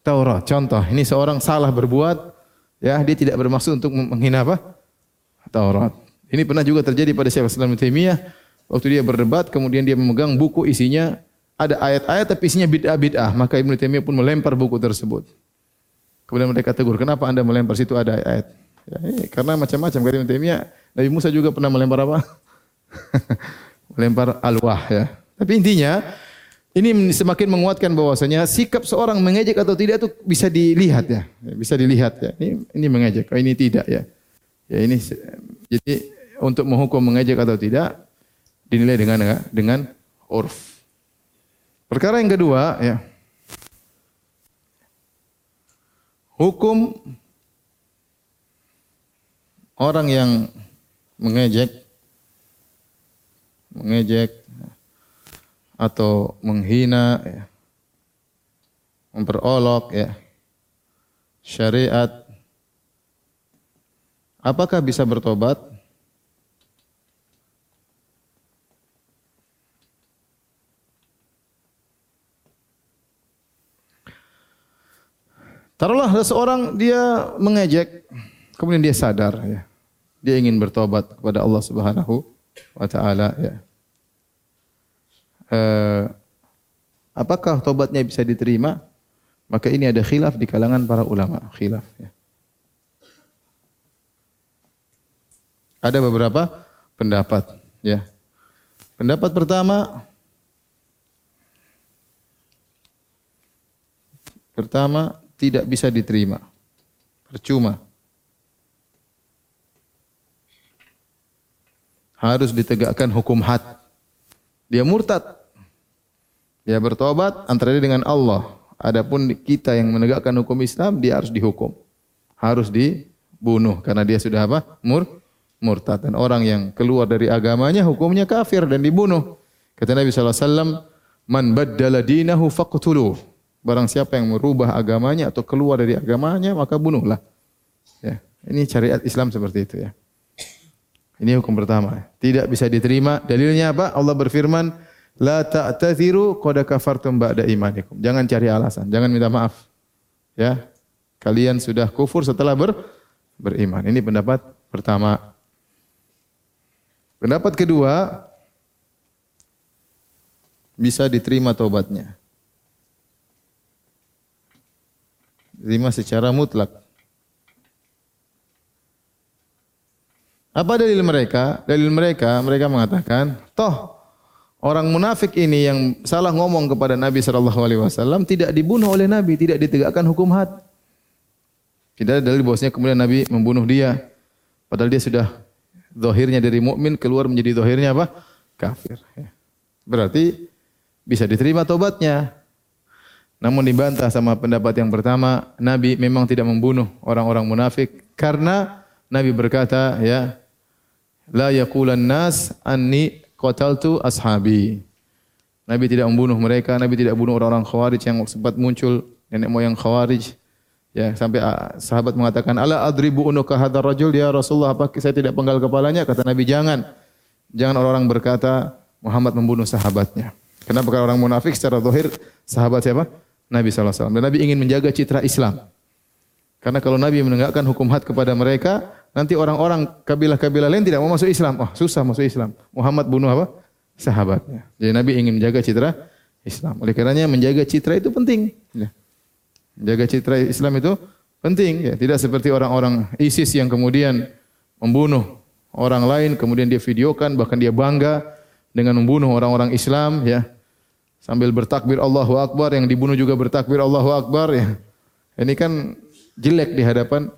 Taurat. Contoh, ini seorang salah berbuat, ya dia tidak bermaksud untuk menghina apa? Taurat. Ini pernah juga terjadi pada Syekh Islam Taimiyah waktu dia berdebat kemudian dia memegang buku isinya ada ayat-ayat tapi isinya bid'ah-bid'ah, maka Ibnu Taimiyah pun melempar buku tersebut. Kemudian mereka tegur, "Kenapa Anda melempar situ ada ayat?" Ya, eh, karena macam-macam kata Ibnu Taimiyah, Nabi Musa juga pernah melempar apa? melempar alwah ya. Tapi intinya ini semakin menguatkan bahwasanya sikap seorang mengejek atau tidak itu bisa dilihat ya, bisa dilihat ya. Ini ini mengejek, oh, ini tidak ya. Ya ini jadi untuk menghukum mengejek atau tidak dinilai dengan dengan urf. Perkara yang kedua ya. Hukum orang yang mengejek mengejek atau menghina, ya. memperolok ya. syariat. Apakah bisa bertobat? Taruhlah seseorang dia mengejek, kemudian dia sadar ya. Dia ingin bertobat kepada Allah Subhanahu wa taala ya eh, apakah tobatnya bisa diterima? Maka ini ada khilaf di kalangan para ulama, khilaf ya. Ada beberapa pendapat ya. Pendapat pertama pertama tidak bisa diterima. Percuma. Harus ditegakkan hukum had. Dia murtad. Dia bertobat antara dia dengan Allah. Adapun kita yang menegakkan hukum Islam, dia harus dihukum. Harus dibunuh karena dia sudah apa? Mur murtad. Dan orang yang keluar dari agamanya hukumnya kafir dan dibunuh. Kata Nabi SAW, Man baddala dinahu faqtuluh. Barang siapa yang merubah agamanya atau keluar dari agamanya, maka bunuhlah. Ya. Ini syariat Islam seperti itu ya. Ini hukum pertama. Tidak bisa diterima. Dalilnya apa? Allah berfirman, La ta'tadziru qad kafartum ba'da imanikum. Jangan cari alasan, jangan minta maaf. Ya. Kalian sudah kufur setelah ber, beriman. Ini pendapat pertama. Pendapat kedua bisa diterima tobatnya. Diterima secara mutlak. Apa dalil mereka? Dalil mereka, mereka mengatakan, toh Orang munafik ini yang salah ngomong kepada Nabi Shallallahu Alaihi Wasallam tidak dibunuh oleh Nabi, tidak ditegakkan hukum had. Tidak dari bosnya kemudian Nabi membunuh dia. Padahal dia sudah zahirnya dari mukmin keluar menjadi zahirnya apa? Kafir. Berarti bisa diterima tobatnya. Namun dibantah sama pendapat yang pertama, Nabi memang tidak membunuh orang-orang munafik karena Nabi berkata, ya, la yaqulan nas anni qataltu ashabi. Nabi tidak membunuh mereka, Nabi tidak bunuh orang-orang Khawarij yang sempat muncul nenek moyang Khawarij. Ya, sampai ah, sahabat mengatakan, "Ala adribu unuka hadzal rajul ya Rasulullah, apa saya tidak penggal kepalanya?" Kata Nabi, "Jangan." Jangan orang-orang berkata Muhammad membunuh sahabatnya. Kenapa orang munafik secara zahir sahabat siapa? Nabi SAW. Dan Nabi ingin menjaga citra Islam. Karena kalau Nabi menegakkan hukum had kepada mereka, Nanti orang-orang kabilah-kabilah lain tidak mau masuk Islam. Oh, susah masuk Islam. Muhammad bunuh apa? Sahabatnya. Jadi Nabi ingin menjaga citra Islam. Oleh karenanya menjaga citra itu penting. Ya. Menjaga citra Islam itu penting. Ya. Tidak seperti orang-orang ISIS yang kemudian membunuh orang lain, kemudian dia videokan, bahkan dia bangga dengan membunuh orang-orang Islam. Ya. Sambil bertakbir Allahu Akbar, yang dibunuh juga bertakbir Allahu Akbar. Ya. Ini kan jelek di hadapan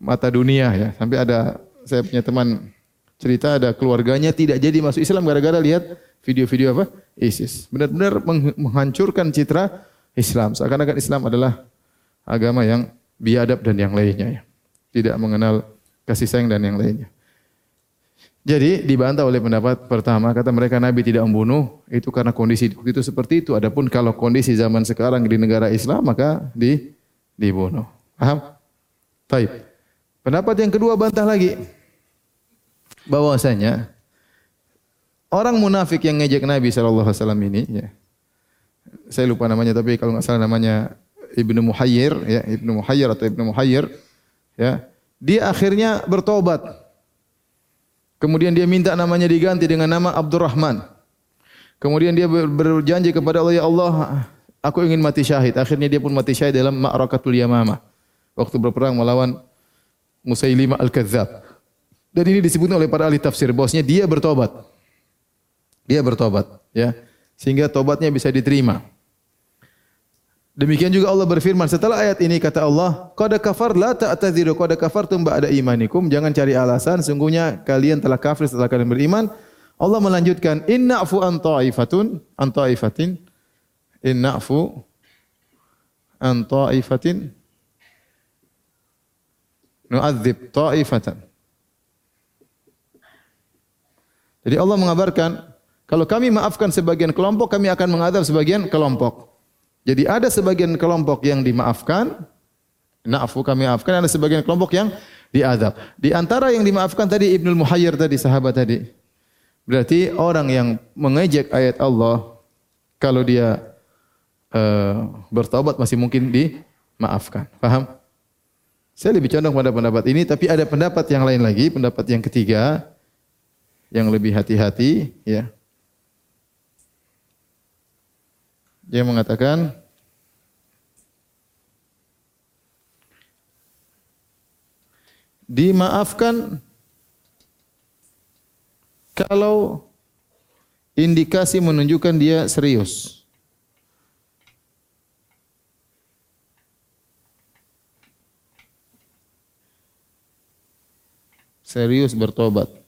mata dunia ya. Sampai ada saya punya teman cerita ada keluarganya tidak jadi masuk Islam gara-gara lihat video-video apa? ISIS. Benar-benar menghancurkan citra Islam. Seakan-akan Islam adalah agama yang biadab dan yang lainnya ya. Tidak mengenal kasih sayang dan yang lainnya. Jadi dibantah oleh pendapat pertama kata mereka Nabi tidak membunuh itu karena kondisi itu seperti itu. Adapun kalau kondisi zaman sekarang di negara Islam maka di dibunuh. Paham? Baik. Pendapat yang kedua bantah lagi bahwasanya orang munafik yang ngejek Nabi wasallam ini ya. Saya lupa namanya tapi kalau nggak salah namanya Ibnu Muhayyir ya, Ibnu Muhayyir atau Ibnu Muhayyir ya. Dia akhirnya bertobat. Kemudian dia minta namanya diganti dengan nama Abdurrahman. Kemudian dia berjanji kepada Allah, "Ya Allah, aku ingin mati syahid." Akhirnya dia pun mati syahid dalam Ma'rakatul Yamamah. Waktu berperang melawan Musailimah Al-Kadzdzab. Dan ini disebutkan oleh para ahli tafsir bahwasanya dia bertobat. Dia bertobat, ya. Sehingga tobatnya bisa diterima. Demikian juga Allah berfirman setelah ayat ini kata Allah, "Qad kafar la ta'tadziru qad kafartum ba'da imanikum." Jangan cari alasan, sungguhnya kalian telah kafir setelah kalian beriman. Allah melanjutkan, "Inna'fu an ta'ifatun an ta'ifatin inna'fu an ta'ifatin nu'adzib ta'ifatan." Jadi Allah mengabarkan, kalau kami maafkan sebagian kelompok, kami akan mengadab sebagian kelompok. Jadi ada sebagian kelompok yang dimaafkan, na'fu kami maafkan, ada sebagian kelompok yang diadab. Di antara yang dimaafkan tadi Ibnul Muhayyir tadi, sahabat tadi. Berarti orang yang mengejek ayat Allah, kalau dia uh, bertobat masih mungkin dimaafkan. Paham? Saya lebih condong pada pendapat ini, tapi ada pendapat yang lain lagi, pendapat yang ketiga, yang lebih hati-hati, ya. Dia mengatakan dimaafkan kalau indikasi menunjukkan dia serius. Serius bertobat.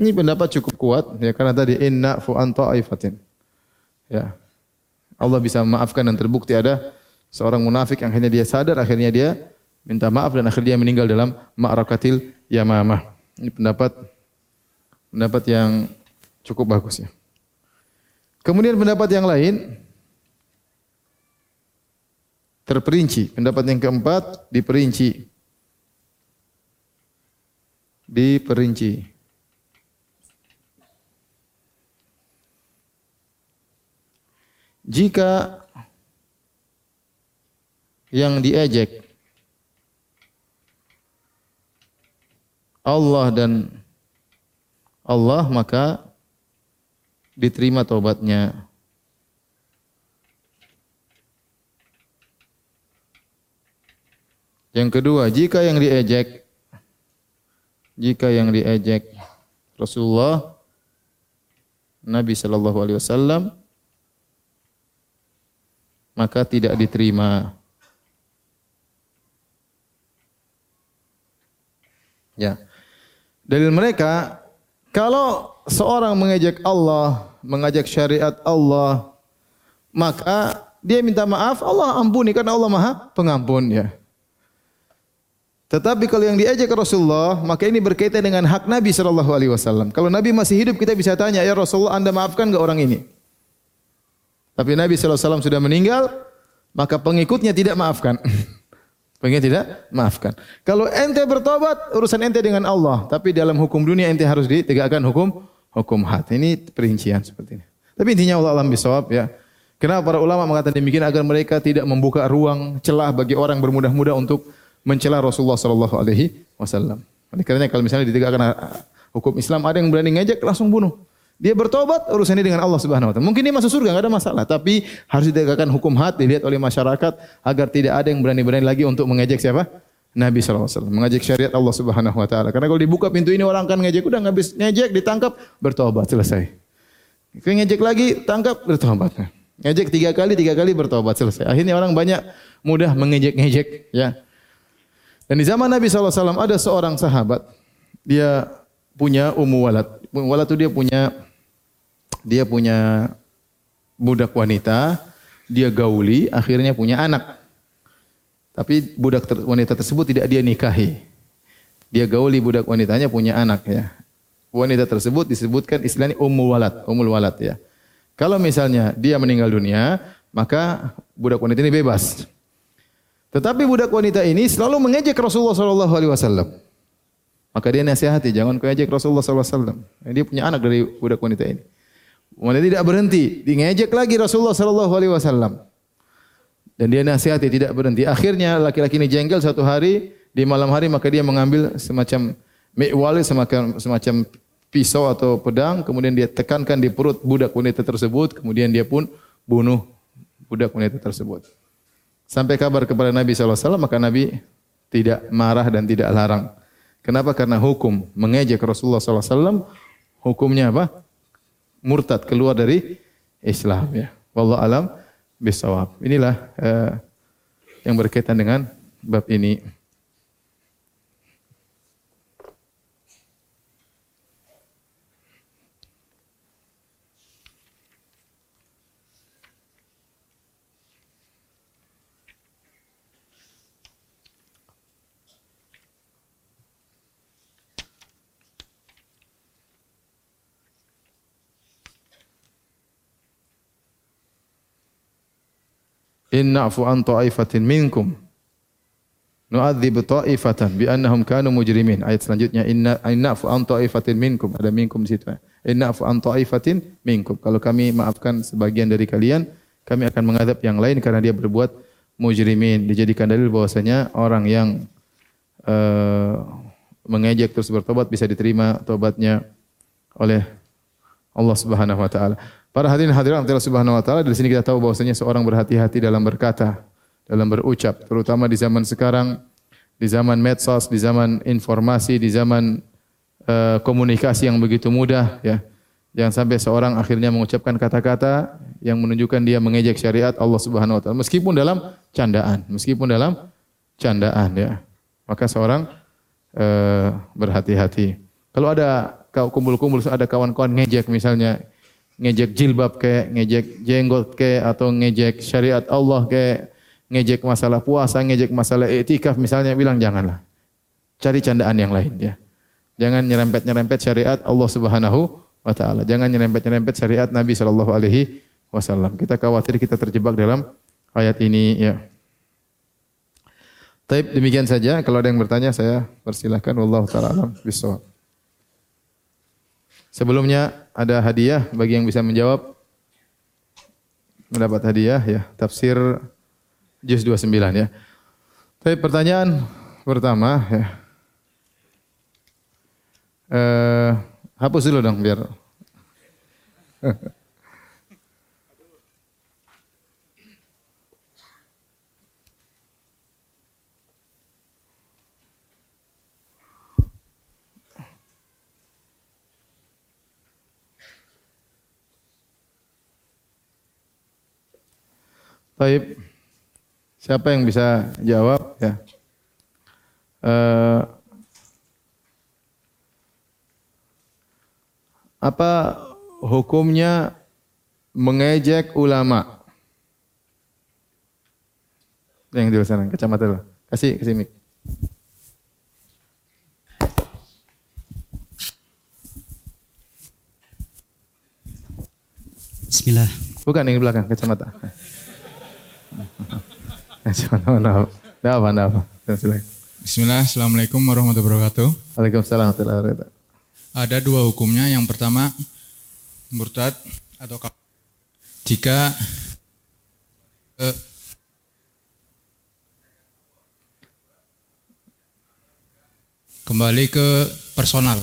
Ini pendapat cukup kuat ya karena tadi inna fu anta aifatin. Ya. Allah bisa memaafkan dan terbukti ada seorang munafik yang akhirnya dia sadar akhirnya dia minta maaf dan akhirnya dia meninggal dalam ma'rakatil yamamah. Ini pendapat pendapat yang cukup bagus ya. Kemudian pendapat yang lain terperinci. Pendapat yang keempat diperinci. Diperinci. Jika yang diejek Allah dan Allah maka diterima taubatnya. Yang kedua, jika yang diejek jika yang diejek Rasulullah Nabi sallallahu alaihi wasallam maka tidak diterima. Ya. Dalil mereka kalau seorang mengejek Allah, mengajak syariat Allah, maka dia minta maaf, Allah ampuni karena Allah Maha Pengampun ya. Tetapi kalau yang diajak Rasulullah, maka ini berkaitan dengan hak Nabi Wasallam. Kalau Nabi masih hidup, kita bisa tanya, ya Rasulullah, anda maafkan nggak orang ini? Tapi Nabi SAW sudah meninggal, maka pengikutnya tidak maafkan. Pengikutnya tidak maafkan. Kalau ente bertobat, urusan ente dengan Allah. Tapi dalam hukum dunia ente harus ditegakkan hukum hukum hati. Ini perincian seperti ini. Tapi intinya Allah alam bisawab ya. Kenapa para ulama mengatakan demikian agar mereka tidak membuka ruang celah bagi orang bermudah-mudah untuk mencela Rasulullah Sallallahu Alaihi Wasallam. Karena kalau misalnya ditegakkan hukum Islam ada yang berani ngejek langsung bunuh. Dia bertobat urusannya dengan Allah Subhanahu wa taala. Mungkin dia masuk surga enggak ada masalah, tapi harus ditegakkan hukum had dilihat oleh masyarakat agar tidak ada yang berani-berani lagi untuk mengejek siapa? Nabi SAW. Mengejek syariat Allah Subhanahu wa taala. Karena kalau dibuka pintu ini orang akan ngejek, udah habis ngejek ditangkap, bertobat selesai. Kalau ngejek lagi, tangkap, bertobat. Ngejek tiga kali, tiga kali bertobat selesai. Akhirnya orang banyak mudah mengejek-ngejek, ya. Dan di zaman Nabi SAW ada seorang sahabat, dia punya umu walad. Umu walad itu dia punya dia punya budak wanita, dia gauli, akhirnya punya anak. Tapi budak ter wanita tersebut tidak dia nikahi. Dia gauli budak wanitanya punya anak ya. Wanita tersebut disebutkan istilahnya ummu walad, ummul walad ya. Kalau misalnya dia meninggal dunia, maka budak wanita ini bebas. Tetapi budak wanita ini selalu mengejek Rasulullah sallallahu alaihi wasallam. Maka dia nasihati, jangan kau ejek Rasulullah sallallahu alaihi wasallam. Dia punya anak dari budak wanita ini. Wanita tidak berhenti, ngejek lagi Rasulullah sallallahu alaihi wasallam. Dan dia nasihati tidak berhenti. Akhirnya laki-laki ini jengkel satu hari, di malam hari maka dia mengambil semacam mi'wali semacam semacam pisau atau pedang kemudian dia tekankan di perut budak wanita tersebut kemudian dia pun bunuh budak wanita tersebut. Sampai kabar kepada Nabi SAW maka Nabi tidak marah dan tidak larang. Kenapa? Karena hukum mengejek Rasulullah SAW hukumnya apa? Murtad keluar dari Islam ya. Wallahu alam bisawab. Inilah uh, yang berkaitan dengan bab ini. Inna'fu an ta'ifatin minkum nu'adzib ta'ifatan bi annahum kanu mujrimin. Ayat selanjutnya inna inna'fu an ta'ifatin minkum. Ada minkum di situ. Inna'fu an ta'ifatin minkum. Kalau kami maafkan sebagian dari kalian, kami akan mengadab yang lain karena dia berbuat mujrimin. Dijadikan dalil bahwasanya orang yang uh, mengejek terus bertobat bisa diterima tobatnya oleh Allah Subhanahu wa taala. Para hadirin hadirat Allah Subhanahu wa taala, dari sini kita tahu bahwasanya seorang berhati-hati dalam berkata, dalam berucap, terutama di zaman sekarang, di zaman medsos, di zaman informasi, di zaman uh, komunikasi yang begitu mudah, ya. Jangan sampai seorang akhirnya mengucapkan kata-kata yang menunjukkan dia mengejek syariat Allah Subhanahu wa taala meskipun dalam candaan, meskipun dalam candaan ya. Maka seorang uh, berhati-hati. Kalau ada kau kumpul-kumpul ada kawan-kawan ngejek misalnya ngejek jilbab kayak ngejek jenggot kayak atau ngejek syariat Allah kayak ngejek masalah puasa, ngejek masalah etikaf misalnya bilang janganlah. Cari candaan yang lain ya. Jangan nyerempet-nyerempet syariat Allah Subhanahu wa taala. Jangan nyerempet-nyerempet syariat Nabi sallallahu alaihi wasallam. Kita khawatir kita terjebak dalam ayat ini ya. Taib demikian saja. Kalau ada yang bertanya saya persilahkan. Wallahu taala alam bisawab. Sebelumnya ada hadiah bagi yang bisa menjawab. Mendapat hadiah ya, tafsir juz 29 ya. Tapi pertanyaan pertama ya. Eh, hapus dulu dong biar Baik. Siapa yang bisa jawab ya? Uh, apa hukumnya mengejek ulama? Yang di sana, kacamata dulu. Kasih, kasih mic. Bismillah. Bukan yang di belakang, kacamata. Tidak apa, tidak apa. Bismillah, Assalamualaikum warahmatullahi wabarakatuh. Waalaikumsalam warahmatullahi wabarakatuh. Ada dua hukumnya. Yang pertama, murtad atau jika eh, kembali ke personal.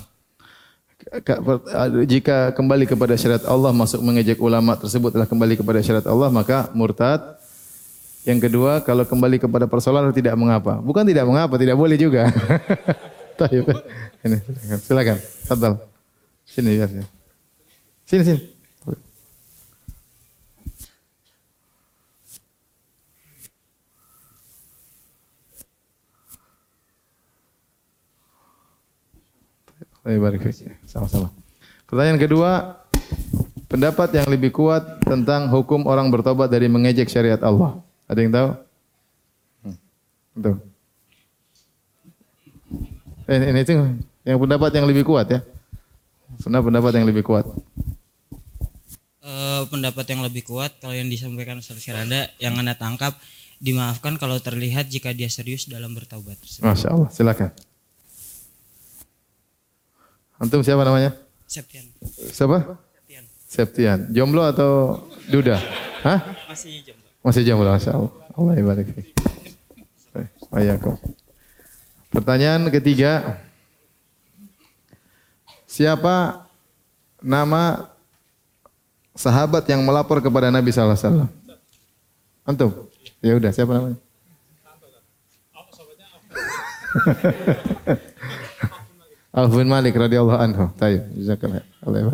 Jika kembali kepada syariat Allah masuk mengejek ulama tersebut telah kembali kepada syariat Allah maka murtad yang kedua, kalau kembali kepada persoalan tidak mengapa. Bukan tidak mengapa, tidak boleh juga. Ini, silakan. Fadal. Sini ya. Sini sini. Sama-sama. Pertanyaan kedua, pendapat yang lebih kuat tentang hukum orang bertobat dari mengejek syariat Allah. Ada yang tahu? Hmm. Eh, ini itu yang pendapat yang lebih kuat ya. Sunnah pendapat yang lebih kuat. Uh, pendapat yang lebih kuat kalau yang disampaikan Ustaz Syarada yang anda tangkap dimaafkan kalau terlihat jika dia serius dalam bertaubat. Masya Allah, silakan. Antum siapa namanya? Septian. Siapa? Septian. Septian. Jomblo atau duda? Hah? Masih. Masih jomblo, Masya Allah. Allah ibarik. Pertanyaan ketiga. Siapa nama sahabat yang melapor kepada Nabi sallallahu alaihi? Antum? Ya udah, siapa namanya? Auf bin Malik radhiyallahu anhu. Taib. Jazakallah. Allah.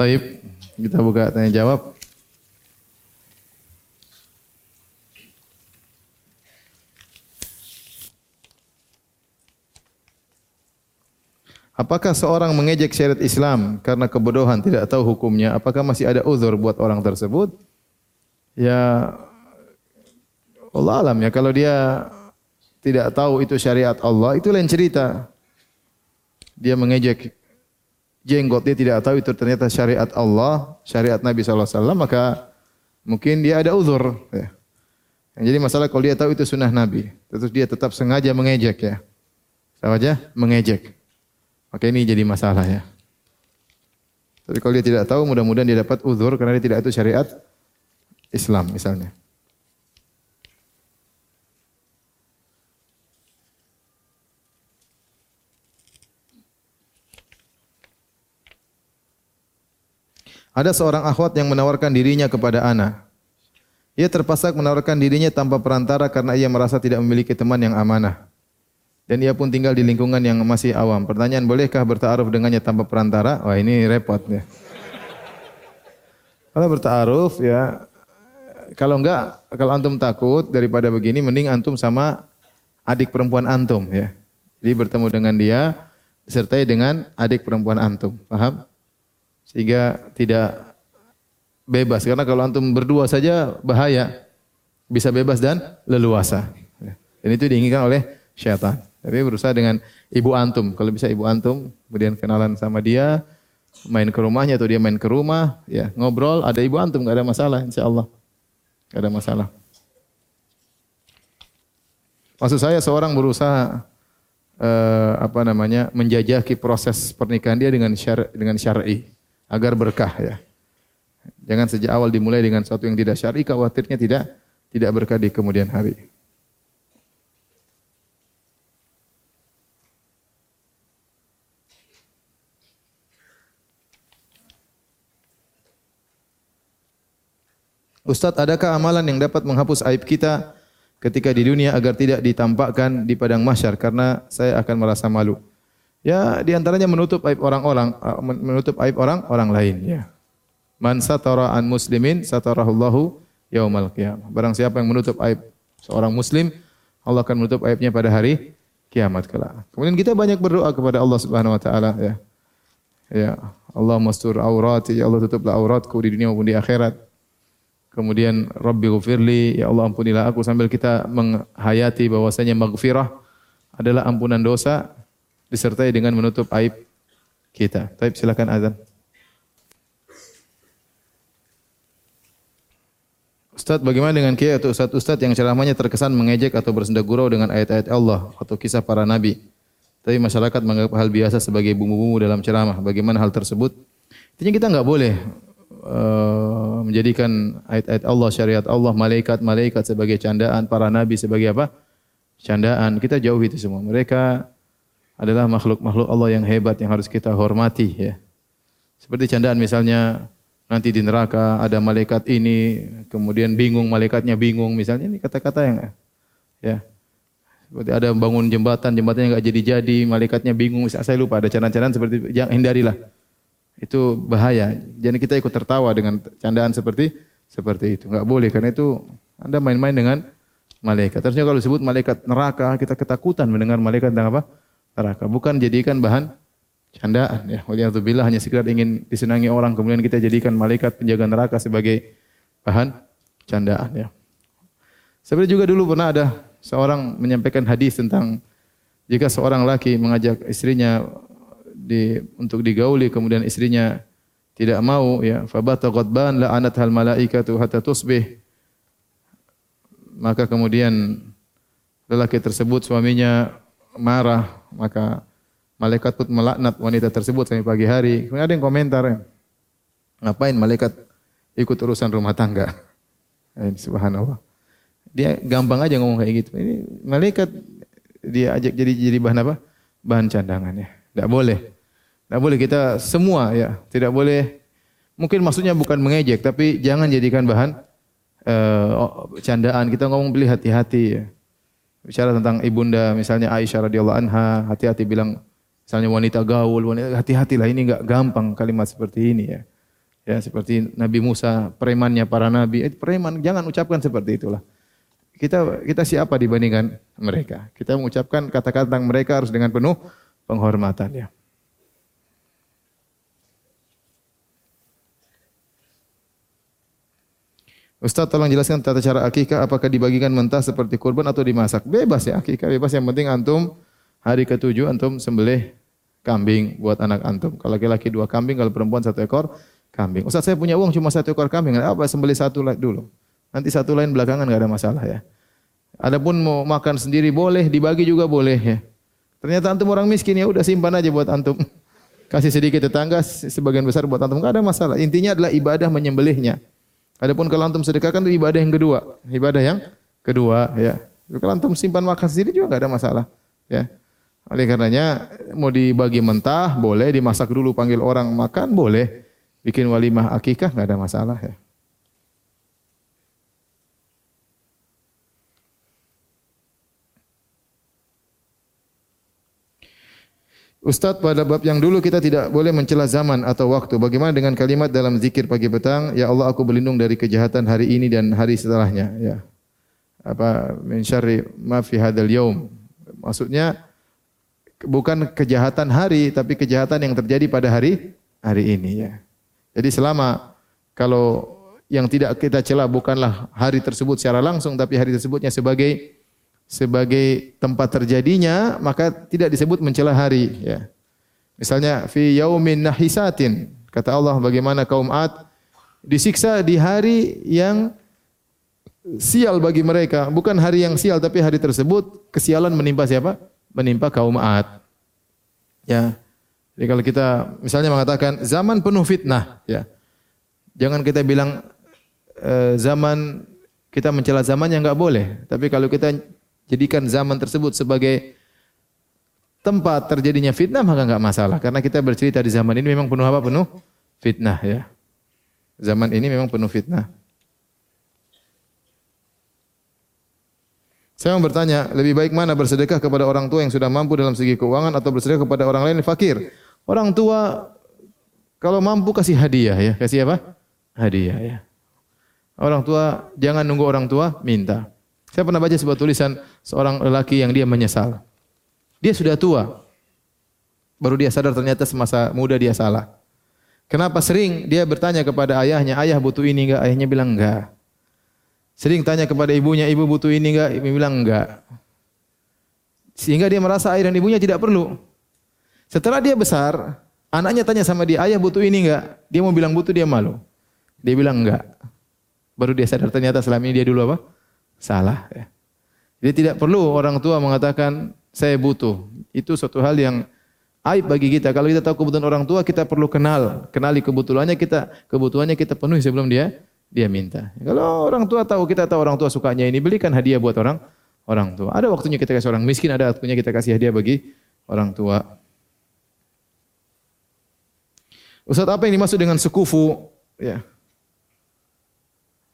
Taib. Kita buka tanya jawab. Apakah seorang mengejek syariat Islam karena kebodohan tidak tahu hukumnya? Apakah masih ada uzur buat orang tersebut? Ya Allah alam ya kalau dia tidak tahu itu syariat Allah itu lain cerita. Dia mengejek jenggot dia tidak tahu itu ternyata syariat Allah, syariat Nabi SAW, maka mungkin dia ada uzur. Ya. Jadi masalah kalau dia tahu itu sunnah Nabi, terus dia tetap sengaja mengejek ya. Sama aja mengejek. Maka ini jadi masalah ya. Tapi kalau dia tidak tahu, mudah-mudahan dia dapat uzur karena dia tidak itu syariat Islam misalnya. Ada seorang akhwat yang menawarkan dirinya kepada ana. Ia terpaksa menawarkan dirinya tanpa perantara karena ia merasa tidak memiliki teman yang amanah. Dan ia pun tinggal di lingkungan yang masih awam. Pertanyaan, bolehkah bertaaruf dengannya tanpa perantara? Wah ini repot ya. Kalau bertaaruf ya, kalau enggak, kalau antum takut daripada begini, mending antum sama adik perempuan antum ya. Jadi bertemu dengan dia, disertai dengan adik perempuan antum. Paham? Sehingga tidak bebas. Karena kalau antum berdua saja bahaya. Bisa bebas dan leluasa. Dan itu diinginkan oleh syaitan. Tapi berusaha dengan ibu antum. Kalau bisa ibu antum, kemudian kenalan sama dia, main ke rumahnya atau dia main ke rumah, ya ngobrol, ada ibu antum, nggak ada masalah, insya Allah. Nggak ada masalah. Maksud saya seorang berusaha eh, apa namanya menjajaki proses pernikahan dia dengan syar dengan syar'i agar berkah ya. Jangan sejak awal dimulai dengan sesuatu yang tidak syar'i, khawatirnya tidak tidak berkah di kemudian hari. Ustadz, adakah amalan yang dapat menghapus aib kita ketika di dunia agar tidak ditampakkan di padang mahsyar karena saya akan merasa malu? Ya, di antaranya menutup aib orang-orang, menutup aib orang-orang lain, ya. Man satara an muslimin satarahullahu yaumal qiyamah. Barang siapa yang menutup aib seorang muslim, Allah akan menutup aibnya pada hari kiamat kelak. Kemudian kita banyak berdoa kepada Allah Subhanahu wa taala ya. Ya, Allah mastur aurati, ya Allah tutuplah auratku di dunia maupun di akhirat. Kemudian Rabbi ghufirli, ya Allah ampunilah aku sambil kita menghayati bahwasanya maghfirah adalah ampunan dosa disertai dengan menutup aib kita. Taib silakan azan. Ustaz, bagaimana dengan kiai atau ustaz ustaz yang ceramahnya terkesan mengejek atau bersenda gurau dengan ayat-ayat Allah atau kisah para nabi? Tapi masyarakat menganggap hal biasa sebagai bumbu-bumbu dalam ceramah. Bagaimana hal tersebut? Intinya kita enggak boleh uh, menjadikan ayat-ayat Allah, syariat Allah, malaikat-malaikat sebagai candaan, para nabi sebagai apa? Candaan. Kita jauhi itu semua. Mereka adalah makhluk-makhluk Allah yang hebat yang harus kita hormati ya. Seperti candaan misalnya nanti di neraka ada malaikat ini, kemudian bingung malaikatnya bingung misalnya ini kata-kata yang ya. Seperti ada bangun jembatan, jembatannya enggak jadi-jadi, malaikatnya bingung, saya lupa ada candaan-candaan seperti jangan hindarilah. Itu bahaya. Jadi kita ikut tertawa dengan candaan seperti seperti itu. Enggak boleh karena itu Anda main-main dengan malaikat. Terusnya kalau disebut malaikat neraka, kita ketakutan mendengar malaikat tentang apa? Neraka. Bukan jadikan bahan candaan ya. Waliyadzubillah hanya sekedar ingin disenangi orang kemudian kita jadikan malaikat penjaga neraka sebagai bahan candaan ya. Sebenarnya juga dulu pernah ada seorang menyampaikan hadis tentang jika seorang laki mengajak istrinya di untuk digauli kemudian istrinya tidak mau ya. Fabata ghadban anat hal malaikatu hatta tusbih. Maka kemudian lelaki tersebut suaminya marah maka malaikat pun melaknat wanita tersebut sampai pagi hari. Kemudian ada yang komentar ya, ngapain malaikat ikut urusan rumah tangga? Eh, subhanallah. Dia gampang aja ngomong kayak gitu. Ini malaikat dia ajak jadi jadi bahan apa? Bahan candangan ya. Tidak boleh. Tidak boleh kita semua ya. Tidak boleh. Mungkin maksudnya bukan mengejek, tapi jangan jadikan bahan uh, candaan. Kita ngomong beli hati-hati ya. Bicara tentang ibunda misalnya Aisyah radhiyallahu anha, hati-hati bilang misalnya wanita gaul, wanita hati-hatilah ini enggak gampang kalimat seperti ini ya. Ya seperti Nabi Musa, premannya para nabi, eh, preman jangan ucapkan seperti itulah. Kita kita siapa dibandingkan mereka? Kita mengucapkan kata-kata tentang mereka harus dengan penuh penghormatan ya. Ustaz tolong jelaskan tata cara akikah apakah dibagikan mentah seperti kurban atau dimasak? Bebas ya akikah bebas yang penting antum hari ketujuh antum sembelih kambing buat anak antum. Kalau laki-laki dua kambing, kalau perempuan satu ekor kambing. Ustaz saya punya uang cuma satu ekor kambing, apa sembelih satu dulu. Nanti satu lain belakangan nggak ada masalah ya. Adapun mau makan sendiri boleh, dibagi juga boleh ya. Ternyata antum orang miskin ya udah simpan aja buat antum. Kasih sedikit tetangga, sebagian besar buat antum nggak ada masalah. Intinya adalah ibadah menyembelihnya. Adapun kalau antum sedekahkan itu ibadah yang kedua, ibadah yang kedua ya. Kalau antum simpan makan sendiri juga nggak ada masalah ya. Oleh karenanya mau dibagi mentah boleh, dimasak dulu panggil orang makan boleh, bikin walimah akikah nggak ada masalah ya. Ustadz pada bab yang dulu kita tidak boleh mencela zaman atau waktu. Bagaimana dengan kalimat dalam zikir pagi petang? Ya Allah aku berlindung dari kejahatan hari ini dan hari setelahnya. Ya. Apa min syarri ma fi hadzal yaum. Maksudnya bukan kejahatan hari tapi kejahatan yang terjadi pada hari hari ini ya. Jadi selama kalau yang tidak kita cela bukanlah hari tersebut secara langsung tapi hari tersebutnya sebagai sebagai tempat terjadinya maka tidak disebut mencela hari ya. Misalnya fi yaumin nahisatin kata Allah bagaimana kaum Ad disiksa di hari yang sial bagi mereka, bukan hari yang sial tapi hari tersebut kesialan menimpa siapa? Menimpa kaum Ad. Ya. Jadi kalau kita misalnya mengatakan zaman penuh fitnah, ya. Jangan kita bilang e, zaman kita mencela zaman yang enggak boleh, tapi kalau kita jadikan zaman tersebut sebagai tempat terjadinya fitnah maka enggak masalah karena kita bercerita di zaman ini memang penuh apa? Penuh fitnah ya. Zaman ini memang penuh fitnah. Saya mau bertanya, lebih baik mana bersedekah kepada orang tua yang sudah mampu dalam segi keuangan atau bersedekah kepada orang lain yang fakir? Orang tua kalau mampu kasih hadiah ya, kasih apa? Hadiah ya. Orang tua jangan nunggu orang tua minta. Saya pernah baca sebuah tulisan seorang lelaki yang dia menyesal. Dia sudah tua. Baru dia sadar ternyata semasa muda dia salah. Kenapa sering dia bertanya kepada ayahnya, ayah butuh ini enggak? Ayahnya bilang enggak. Sering tanya kepada ibunya, ibu butuh ini enggak? Ibu bilang enggak. Sehingga dia merasa ayah dan ibunya tidak perlu. Setelah dia besar, anaknya tanya sama dia, ayah butuh ini enggak? Dia mau bilang butuh, dia malu. Dia bilang enggak. Baru dia sadar ternyata selama ini dia dulu apa? Salah. Ya. Jadi tidak perlu orang tua mengatakan saya butuh. Itu suatu hal yang aib bagi kita. Kalau kita tahu kebutuhan orang tua, kita perlu kenal, kenali kebutuhannya kita, kebutuhannya kita penuhi sebelum dia dia minta. Kalau orang tua tahu, kita tahu orang tua sukanya ini, belikan hadiah buat orang orang tua. Ada waktunya kita kasih orang miskin, ada waktunya kita kasih hadiah bagi orang tua. Ustaz, apa yang dimaksud dengan sekufu? Ya.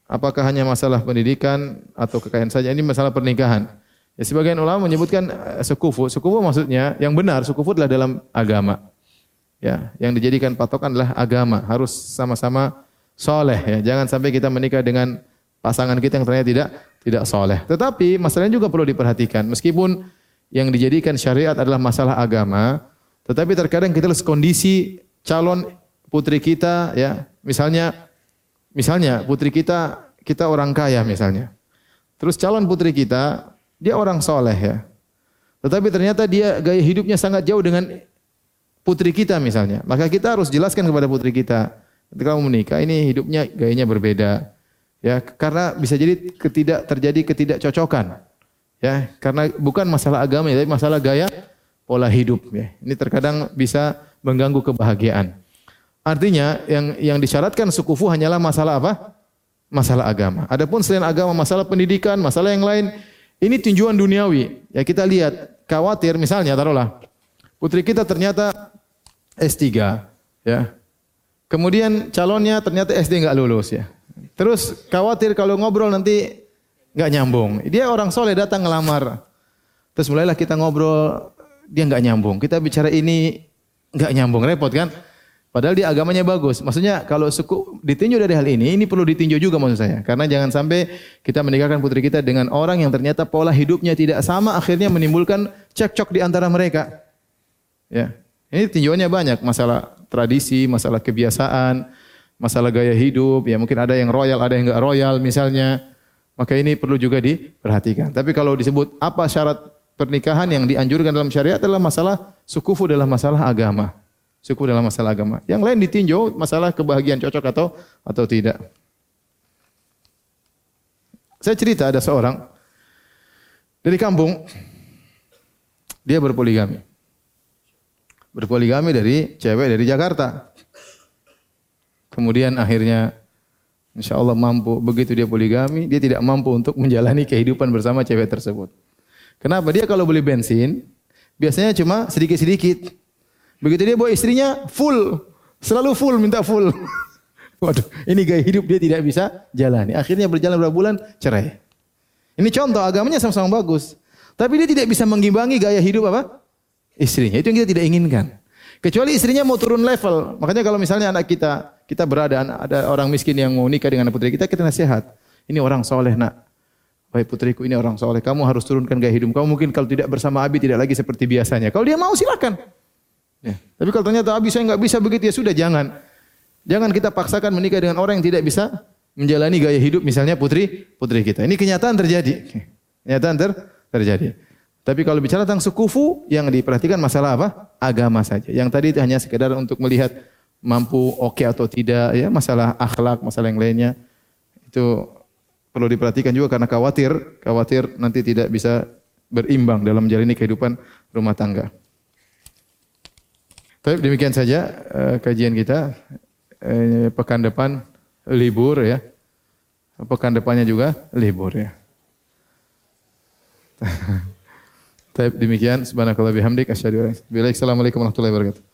Apakah hanya masalah pendidikan atau kekayaan saja? Ini masalah pernikahan. Ya, sebagian ulama menyebutkan uh, sekufu. Sekufu maksudnya yang benar. Sekufu adalah dalam agama. Ya, yang dijadikan patokan adalah agama. Harus sama-sama soleh. Ya. Jangan sampai kita menikah dengan pasangan kita yang ternyata tidak tidak soleh. Tetapi masalahnya juga perlu diperhatikan. Meskipun yang dijadikan syariat adalah masalah agama, tetapi terkadang kita lihat kondisi calon putri kita, ya, misalnya Misalnya putri kita kita orang kaya misalnya. Terus calon putri kita dia orang soleh ya. Tetapi ternyata dia gaya hidupnya sangat jauh dengan putri kita misalnya. Maka kita harus jelaskan kepada putri kita, ketika kamu menikah ini hidupnya gayanya berbeda. Ya, karena bisa jadi ketidak terjadi ketidakcocokan. Ya, karena bukan masalah agama tapi masalah gaya pola hidup ya. Ini terkadang bisa mengganggu kebahagiaan. Artinya yang yang disyaratkan sukufu hanyalah masalah apa? Masalah agama. Adapun selain agama, masalah pendidikan, masalah yang lain, ini tinjuan duniawi. Ya kita lihat khawatir misalnya taruhlah putri kita ternyata S3 ya. Kemudian calonnya ternyata SD nggak lulus ya. Terus khawatir kalau ngobrol nanti nggak nyambung. Dia orang soleh datang ngelamar. Terus mulailah kita ngobrol, dia nggak nyambung. Kita bicara ini nggak nyambung, repot kan? Padahal dia agamanya bagus. Maksudnya kalau suku ditinjau dari hal ini, ini perlu ditinjau juga maksud saya. Karena jangan sampai kita menikahkan putri kita dengan orang yang ternyata pola hidupnya tidak sama, akhirnya menimbulkan cekcok di antara mereka. Ya, ini tinjauannya banyak, masalah tradisi, masalah kebiasaan, masalah gaya hidup. Ya mungkin ada yang royal, ada yang enggak royal misalnya. Maka ini perlu juga diperhatikan. Tapi kalau disebut apa syarat pernikahan yang dianjurkan dalam syariat adalah masalah sukufu dalam masalah agama. Suku dalam masalah agama. Yang lain ditinjau masalah kebahagiaan cocok atau atau tidak. Saya cerita ada seorang dari kampung dia berpoligami. Berpoligami dari cewek dari Jakarta. Kemudian akhirnya insya Allah mampu. Begitu dia poligami, dia tidak mampu untuk menjalani kehidupan bersama cewek tersebut. Kenapa? Dia kalau beli bensin, biasanya cuma sedikit-sedikit. Begitu dia bawa istrinya full, selalu full minta full. Waduh, ini gaya hidup dia tidak bisa jalani. Akhirnya berjalan beberapa bulan cerai. Ini contoh agamanya sama-sama bagus. Tapi dia tidak bisa mengimbangi gaya hidup apa? Istrinya. Itu yang kita tidak inginkan. Kecuali istrinya mau turun level. Makanya kalau misalnya anak kita, kita berada, ada orang miskin yang mau nikah dengan putri kita, kita nasihat. Ini orang soleh nak. Baik putriku ini orang soleh. Kamu harus turunkan gaya hidup. Kamu mungkin kalau tidak bersama Abi tidak lagi seperti biasanya. Kalau dia mau silakan. Ya. Tapi kalau ternyata Abi saya nggak bisa begitu ya sudah jangan. Jangan kita paksakan menikah dengan orang yang tidak bisa menjalani gaya hidup misalnya putri putri kita. Ini kenyataan terjadi. Kenyataan ter terjadi. Tapi kalau bicara tentang sukufu yang diperhatikan masalah apa? Agama saja. Yang tadi hanya sekedar untuk melihat mampu oke okay atau tidak ya, masalah akhlak, masalah yang lainnya. Itu perlu diperhatikan juga karena khawatir, khawatir nanti tidak bisa berimbang dalam menjalani kehidupan rumah tangga. Baik, demikian saja uh, kajian kita. Uh, pekan depan libur ya. Pekan depannya juga libur ya. Baik, demikian subhanakallah bihamdik asyhadu an la anta Assalamualaikum warahmatullahi wabarakatuh.